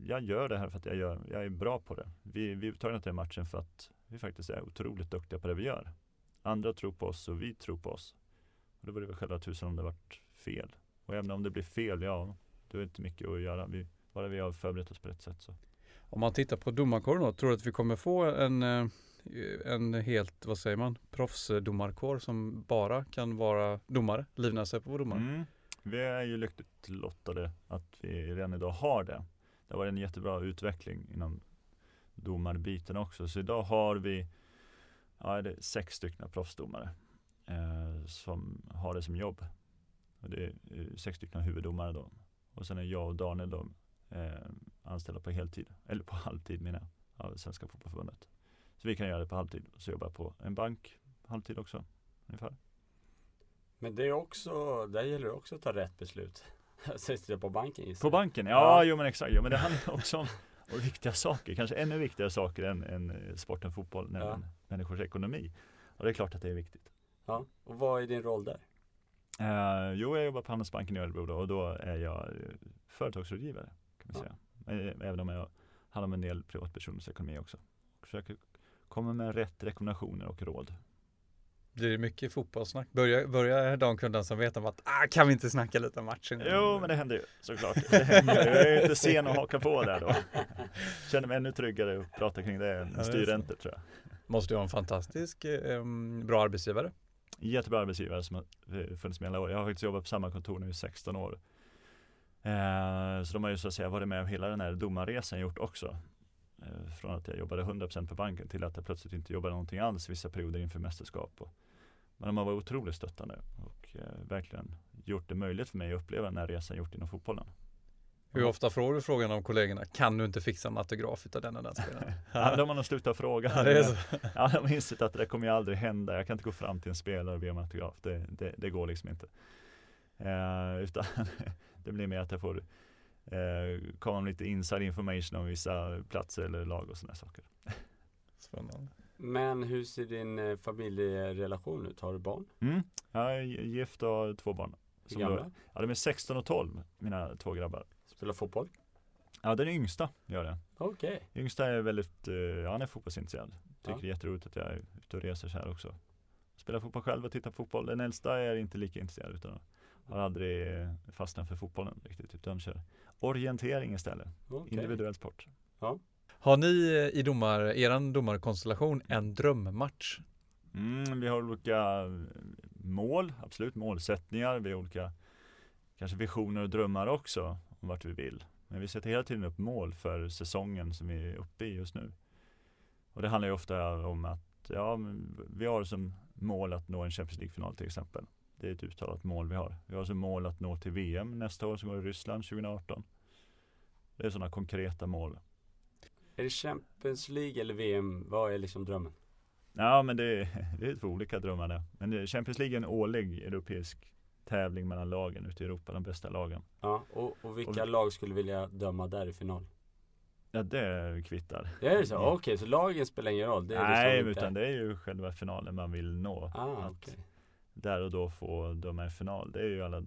jag gör det här för att jag, gör, jag är bra på det. Vi, vi är inte till den matchen för att vi faktiskt är otroligt duktiga på det vi gör. Andra tror på oss och vi tror på oss. Och då vore det väl själva tusen om det varit fel. Och även om det blir fel, ja, då är det inte mycket att göra. Vi, bara vi har förberett oss på rätt sätt så. Om man tittar på domarkåren då, tror du att vi kommer få en, eh, en helt, vad säger man, proffsdomarkår som bara kan vara domare, livnära sig på att vara domare? Mm. Vi är ju lyckligt lottade att vi redan idag har det. Det har varit en jättebra utveckling inom domarbiten också. Så idag har vi ja, sex stycken proffsdomare eh, som har det som jobb. Och det är eh, sex stycken huvuddomare då. Och sen är jag och Daniel då, eh, anställda på heltid, eller på halvtid menar jag, av Svenska Fotbollförbundet. Så vi kan göra det på halvtid. Så jobbar jag på en bank halvtid också, ungefär. Men det är också, där gäller det också att ta rätt beslut. Sitter på banken gissar På banken? Ja, Ja. jo men exakt. Jo, men det handlar också om och viktiga saker, kanske ännu viktigare saker än, än eh, sporten fotboll, nämligen Ja. människors ekonomi. Och det är klart att det är viktigt. Ja. Och vad är din roll där? Uh, jo, jag jobbar på Handelsbanken i Örebro då, och då är jag eh, företagsrådgivare. Kan man Ja. säga. Men, Även om jag handlar om en del privatpersoners ekonomi också. Och försöker komma med rätt rekommendationer och råd. Blir det mycket fotbollssnack? Börjar, börjar de kunden som vet om att ah, kan vi inte snacka lite om matchen? Jo, men det händer ju såklart. Det händer. Jag är inte sen att haka på där då. Känner mig ännu tryggare att prata kring det än styrräntor tror jag. Måste ju ha en fantastisk eh, bra arbetsgivare. Jättebra arbetsgivare som har eh, funnits med alla år. Jag har faktiskt jobbat på samma kontor nu i 16 år. Eh, så de har ju så att säga varit med om hela den här domarresan gjort också. Eh, från att jag jobbade 100% på banken till att jag plötsligt inte jobbade någonting alls vissa perioder inför mästerskap. Och, men de har varit otroligt stöttande och eh, verkligen gjort det möjligt för mig att uppleva den här resan gjort inom fotbollen. Hur ofta får du frågan av kollegorna, kan du inte fixa en autograf utav den och den spelaren? Ja, de har nog slutat fråga. Ja, det är så. Ja, de har insett att det kommer ju aldrig hända. Jag kan inte gå fram till en spelare och be om autograf. Det, det, det går liksom inte. Eh, utan det blir mer att jag får eh, komma med lite inside information om vissa platser eller lag och sådana saker. Spännande. Men hur ser din eh, familjerelation ut? Har du barn? Mm. Jag är gift och har två barn. Hur Som gamla? då, ja, de är 16 och 12, mina två grabbar. Spelar fotboll? Ja, den yngsta gör det. Okej. Yngsta är väldigt, eh, ja, han är fotbollsintresserad. Tycker Ja. det är jätteroligt att jag är ute och reser så här också. Spelar fotboll själv och tittar på fotboll. Den äldsta är inte lika intresserad utan har aldrig eh, fastnat för fotbollen riktigt utan kör orientering istället. Okej. Individuell sport. Har ni eh, i domar, eran domarkonstellation en drömmatch? Mm, vi har olika eh, mål, absolut målsättningar. Vi har olika kanske visioner och drömmar också om vart vi vill. Men vi sätter hela tiden upp mål för säsongen som vi är uppe i just nu. Och det handlar ju ofta om att ja, vi har som mål att nå en Champions League-final till exempel. Det är ett uttalat mål vi har. Vi har som mål att nå till VM nästa år som går i Ryssland 2018. Det är sådana konkreta mål. Är det Champions League eller VM? Vad är liksom drömmen? Ja men det är, det är två olika drömmar det. Men Champions League är en årlig europeisk tävling mellan lagen ute i Europa, de bästa lagen. Ja, och, och vilka Och- lag skulle vilja döma där i final? Ja det kvittar. Det är det så? Okej, så lagen spelar ingen roll? Det är Nej liksom utan det är ju själva finalen man vill nå. Ah, att okej. Där och då få döma en final. Det är ju alla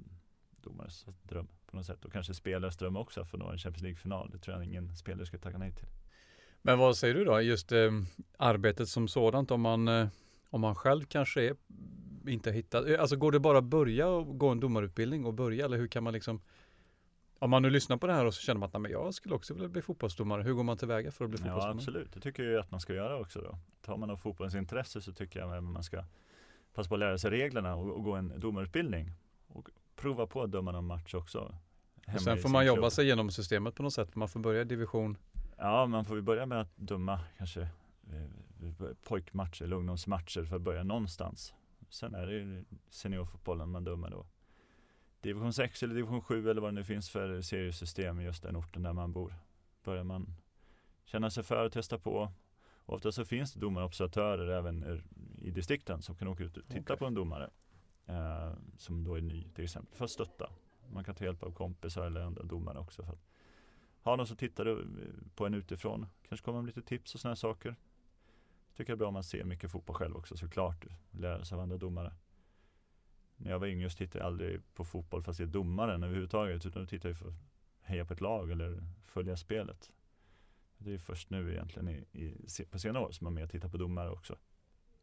domares dröm på något sätt. Och kanske spelares dröm också att få nå en Champions League-final. Det tror jag ingen spelare skulle tacka nej till. Men vad säger du då, just eh, arbetet som sådant om man, eh, om man själv kanske är inte hittat, eh, alltså går det bara att börja och gå en domarutbildning och börja eller hur kan man liksom om man nu lyssnar på det här och så känner man att "Nej, men jag skulle också vilja bli fotbollsdomare. Hur går man tillväga för att bli Ja fotbollsdomare? absolut, det tycker jag att man ska göra också då. Tar man av fotbollens intresse så tycker jag att man ska passa på att lära sig reglerna och, och gå en domarutbildning. Och prova på att döma någon match också. och sen får man jobba klubb. sig igenom systemet på något sätt. Man får börja i division. Ja, man får börja med att döma kanske eh, pojkmatcher eller ungdomsmatcher för att börja någonstans. Sen är det ju seniorfotbollen man dömer då. Division 6 eller division 7 eller vad det nu finns för seriesystem i just den orten där man bor. Börjar man känna sig för och testa på. Och ofta så finns det domarobservatörer även i- distrikten som kan åka ut och titta Okej. på en domare. Eh, som då är ny till exempel för att stötta. Man kan ta hjälp av kompisar eller andra domare också för att ha någon som tittar eh, på en utifrån. Kanske kommer med lite tips och sådana saker. Tycker det är bra om man ser mycket fotboll själv också såklart. Lära sig av andra domare. När jag var yngre så tittade jag aldrig på fotboll för att se domaren överhuvudtaget. Utan då tittade jag för heja på ett lag eller följa spelet. Det är först nu egentligen i, i, på senare år som man mer tittar på domare också.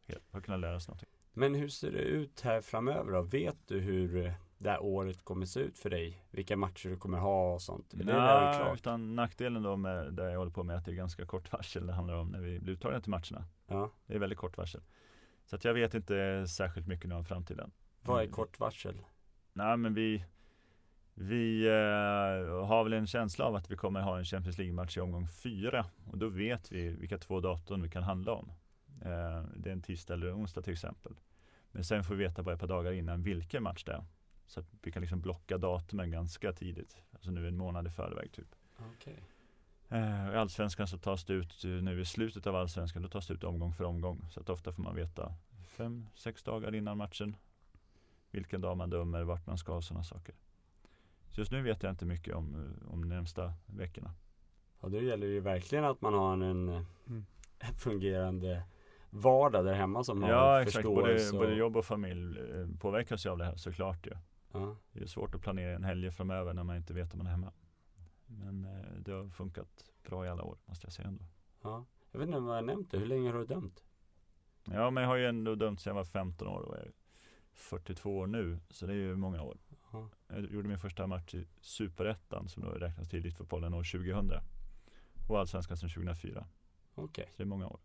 Helt, har kunnat lära sig någonting. Men hur ser det ut här framöver då? Vet du hur det här året kommer se ut för dig? Vilka matcher du kommer ha och sånt? Är Nej, utan nackdelen då med det jag håller på med att det är ganska kort varsel det handlar om när vi blir uttagna till matcherna. Ja. Det är väldigt kort varsel. Så att jag vet inte särskilt mycket nu om framtiden. Vad är kort varsel? Nej men vi vi eh, har väl en känsla av att vi kommer ha en Champions League-match i omgång fyra och då vet vi vilka två datum vi kan handla om. Eh, det är en tisdag eller onsdag till exempel. Men sen får vi veta bara ett par dagar innan vilken match det är. Så att vi kan liksom blocka datumen ganska tidigt. Alltså nu en månad i förväg typ. Okay. Eh, I Allsvenskan så tas det ut nu i slutet av Allsvenskan, då tas det ut omgång för omgång. Så att ofta får man veta fem, sex dagar innan matchen vilken dag man dömer, vart man ska och sådana saker. Så just nu vet jag inte mycket om, om de närmsta veckorna. Ja, då gäller det ju verkligen att man har en, mm. fungerande vardag där hemma som ja, har exakt. Både, och... både jobb och familj eh, påverkas ju av det här såklart ju. Ja. Det är svårt att planera en helg framöver när man inte vet om man är hemma. Men eh, det har funkat bra i alla år måste jag säga ändå. Ja. Jag vet inte om jag har nämnt det. Hur länge har du dömt? Ja, men jag har ju ändå dömt sedan jag var 15 år och är 42 år nu. Så det är ju många år. Aha. Jag gjorde min första match i Superettan som då räknas till Elitfotbollen år 2000. Och Allsvenskan sedan 2004. Okej. Okay. Så det är många år.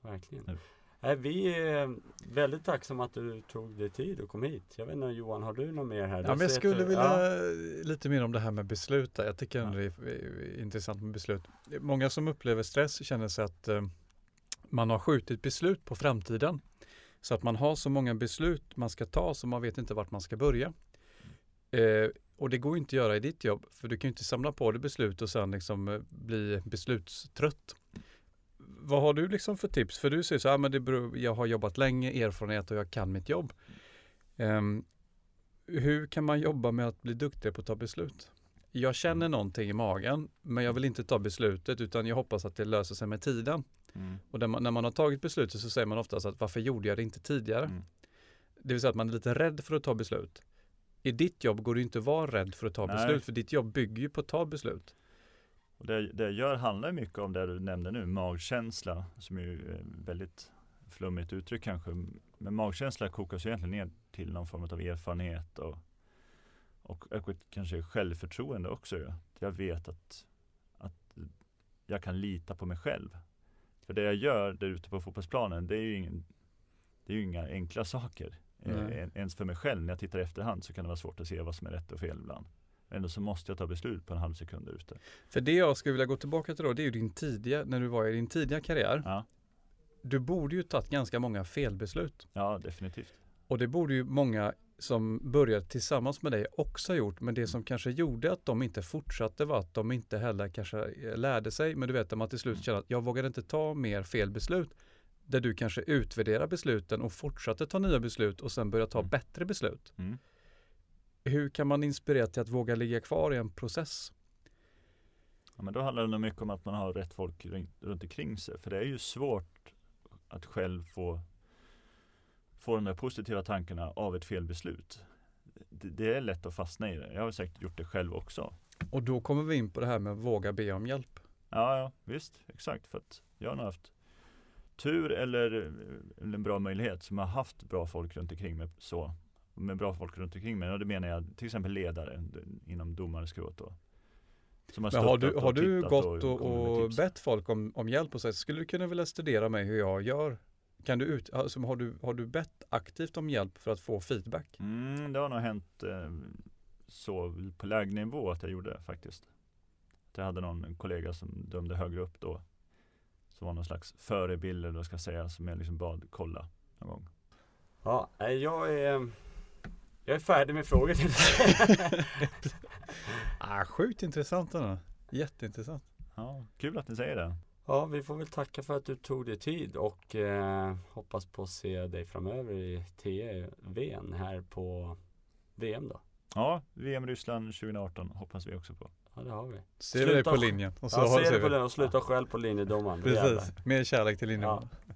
Verkligen. Nu. Nej, vi är väldigt tacksamma att du tog dig tid och kom hit. Jag vet inte Johan, har du något mer här? Ja, men jag skulle vilja ja. lite mer om det här med beslut. Jag tycker ja. det är intressant med beslut. Många som upplever stress känner sig att eh, man har skjutit beslut på framtiden. Så att man har så många beslut man ska ta så man vet inte vart man ska börja. Eh, och det går inte att göra i ditt jobb för du kan inte samla på dig beslut och sen liksom eh, bli beslutstrött. Vad har du liksom för tips? För du säger så här, ah, men det beror, jag har jobbat länge, erfarenhet och jag kan mitt jobb. Eh, hur kan man jobba med att bli duktigare på att ta beslut? Jag känner någonting i magen, men jag vill inte ta beslutet utan jag hoppas att det löser sig med tiden. Mm. Och man, när man har tagit beslutet så säger man oftast att varför gjorde jag det inte tidigare? Mm. Det vill säga att man är lite rädd för att ta beslut. I ditt jobb går det inte att vara rädd för att ta Nej. beslut, för ditt jobb bygger ju på att ta beslut. Och det, det jag gör handlar mycket om det du nämnde nu, magkänsla, som är ju väldigt flummigt uttryck kanske. Men magkänsla kokas ju egentligen ner till någon form av erfarenhet och, och, och kanske självförtroende också. Ja. Jag vet att, att jag kan lita på mig själv. För det jag gör där ute på fotbollsplanen, det är ju, ingen, det är ju inga enkla saker. Mm. Ens för mig själv, när jag tittar i efterhand så kan det vara svårt att se vad som är rätt och fel ibland. Ändå så måste jag ta beslut på en halv sekund där ute. För det jag skulle vilja gå tillbaka till då, det är ju din tidiga, när du var i din tidiga karriär. Ja. Du borde ju tagit ganska många felbeslut. Ja, definitivt. Och det borde ju många som började tillsammans med dig också gjort. Men det som kanske gjorde att de inte fortsatte var att de inte heller kanske eh, lärde sig. Men du vet, att man till slut mm. känner att jag vågade inte ta mer fel beslut. Där du kanske utvärderar besluten och fortsatte ta nya beslut och sen börjar ta mm. bättre beslut. Mm. Hur kan man inspirera till att våga ligga kvar i en process? Ja, men då handlar det nog mycket om att man har rätt folk runt omkring sig. För det är ju svårt att själv få få de där positiva tankarna av ett felbeslut. Det, det är lätt att fastna i det. Jag har säkert gjort det själv också. Och då kommer vi in på det här med att våga be om hjälp. Ja, ja visst, exakt. För att jag har haft tur eller, eller en bra möjlighet som har haft bra folk runt omkring mig så. Med bra folk runt omkring mig, och det menar jag till exempel ledare inom domarskrået då. Som har, Men har du, har du gått och, och, och bett folk om, om hjälp och sagt, skulle du kunna vilja studera mig hur jag gör kan du ut, alltså, har, du, har du bett aktivt om hjälp för att få feedback? Mm, det har nog hänt eh, så på lägre att jag gjorde det faktiskt. Jag hade någon kollega som dömde högre upp då. Som var någon slags förebild eller vad ska jag säga, som jag liksom bad kolla någon gång. Ja, jag är jag är färdig med frågor. ah, sjukt intressant ändå. Jätteintressant. Ja, kul att ni säger det. Ja, vi får väl tacka för att du tog dig tid och eh, hoppas på att se dig framöver i TVn här på VM då. Ja, VM Ryssland 2018 hoppas vi också på. Ja, det har vi. Ser du dig på linjen. Och så ja, ser dig på linjen och sluta själv på linjedomaren. Precis, mer kärlek till linjedomaren. Ja.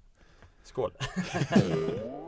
Skål!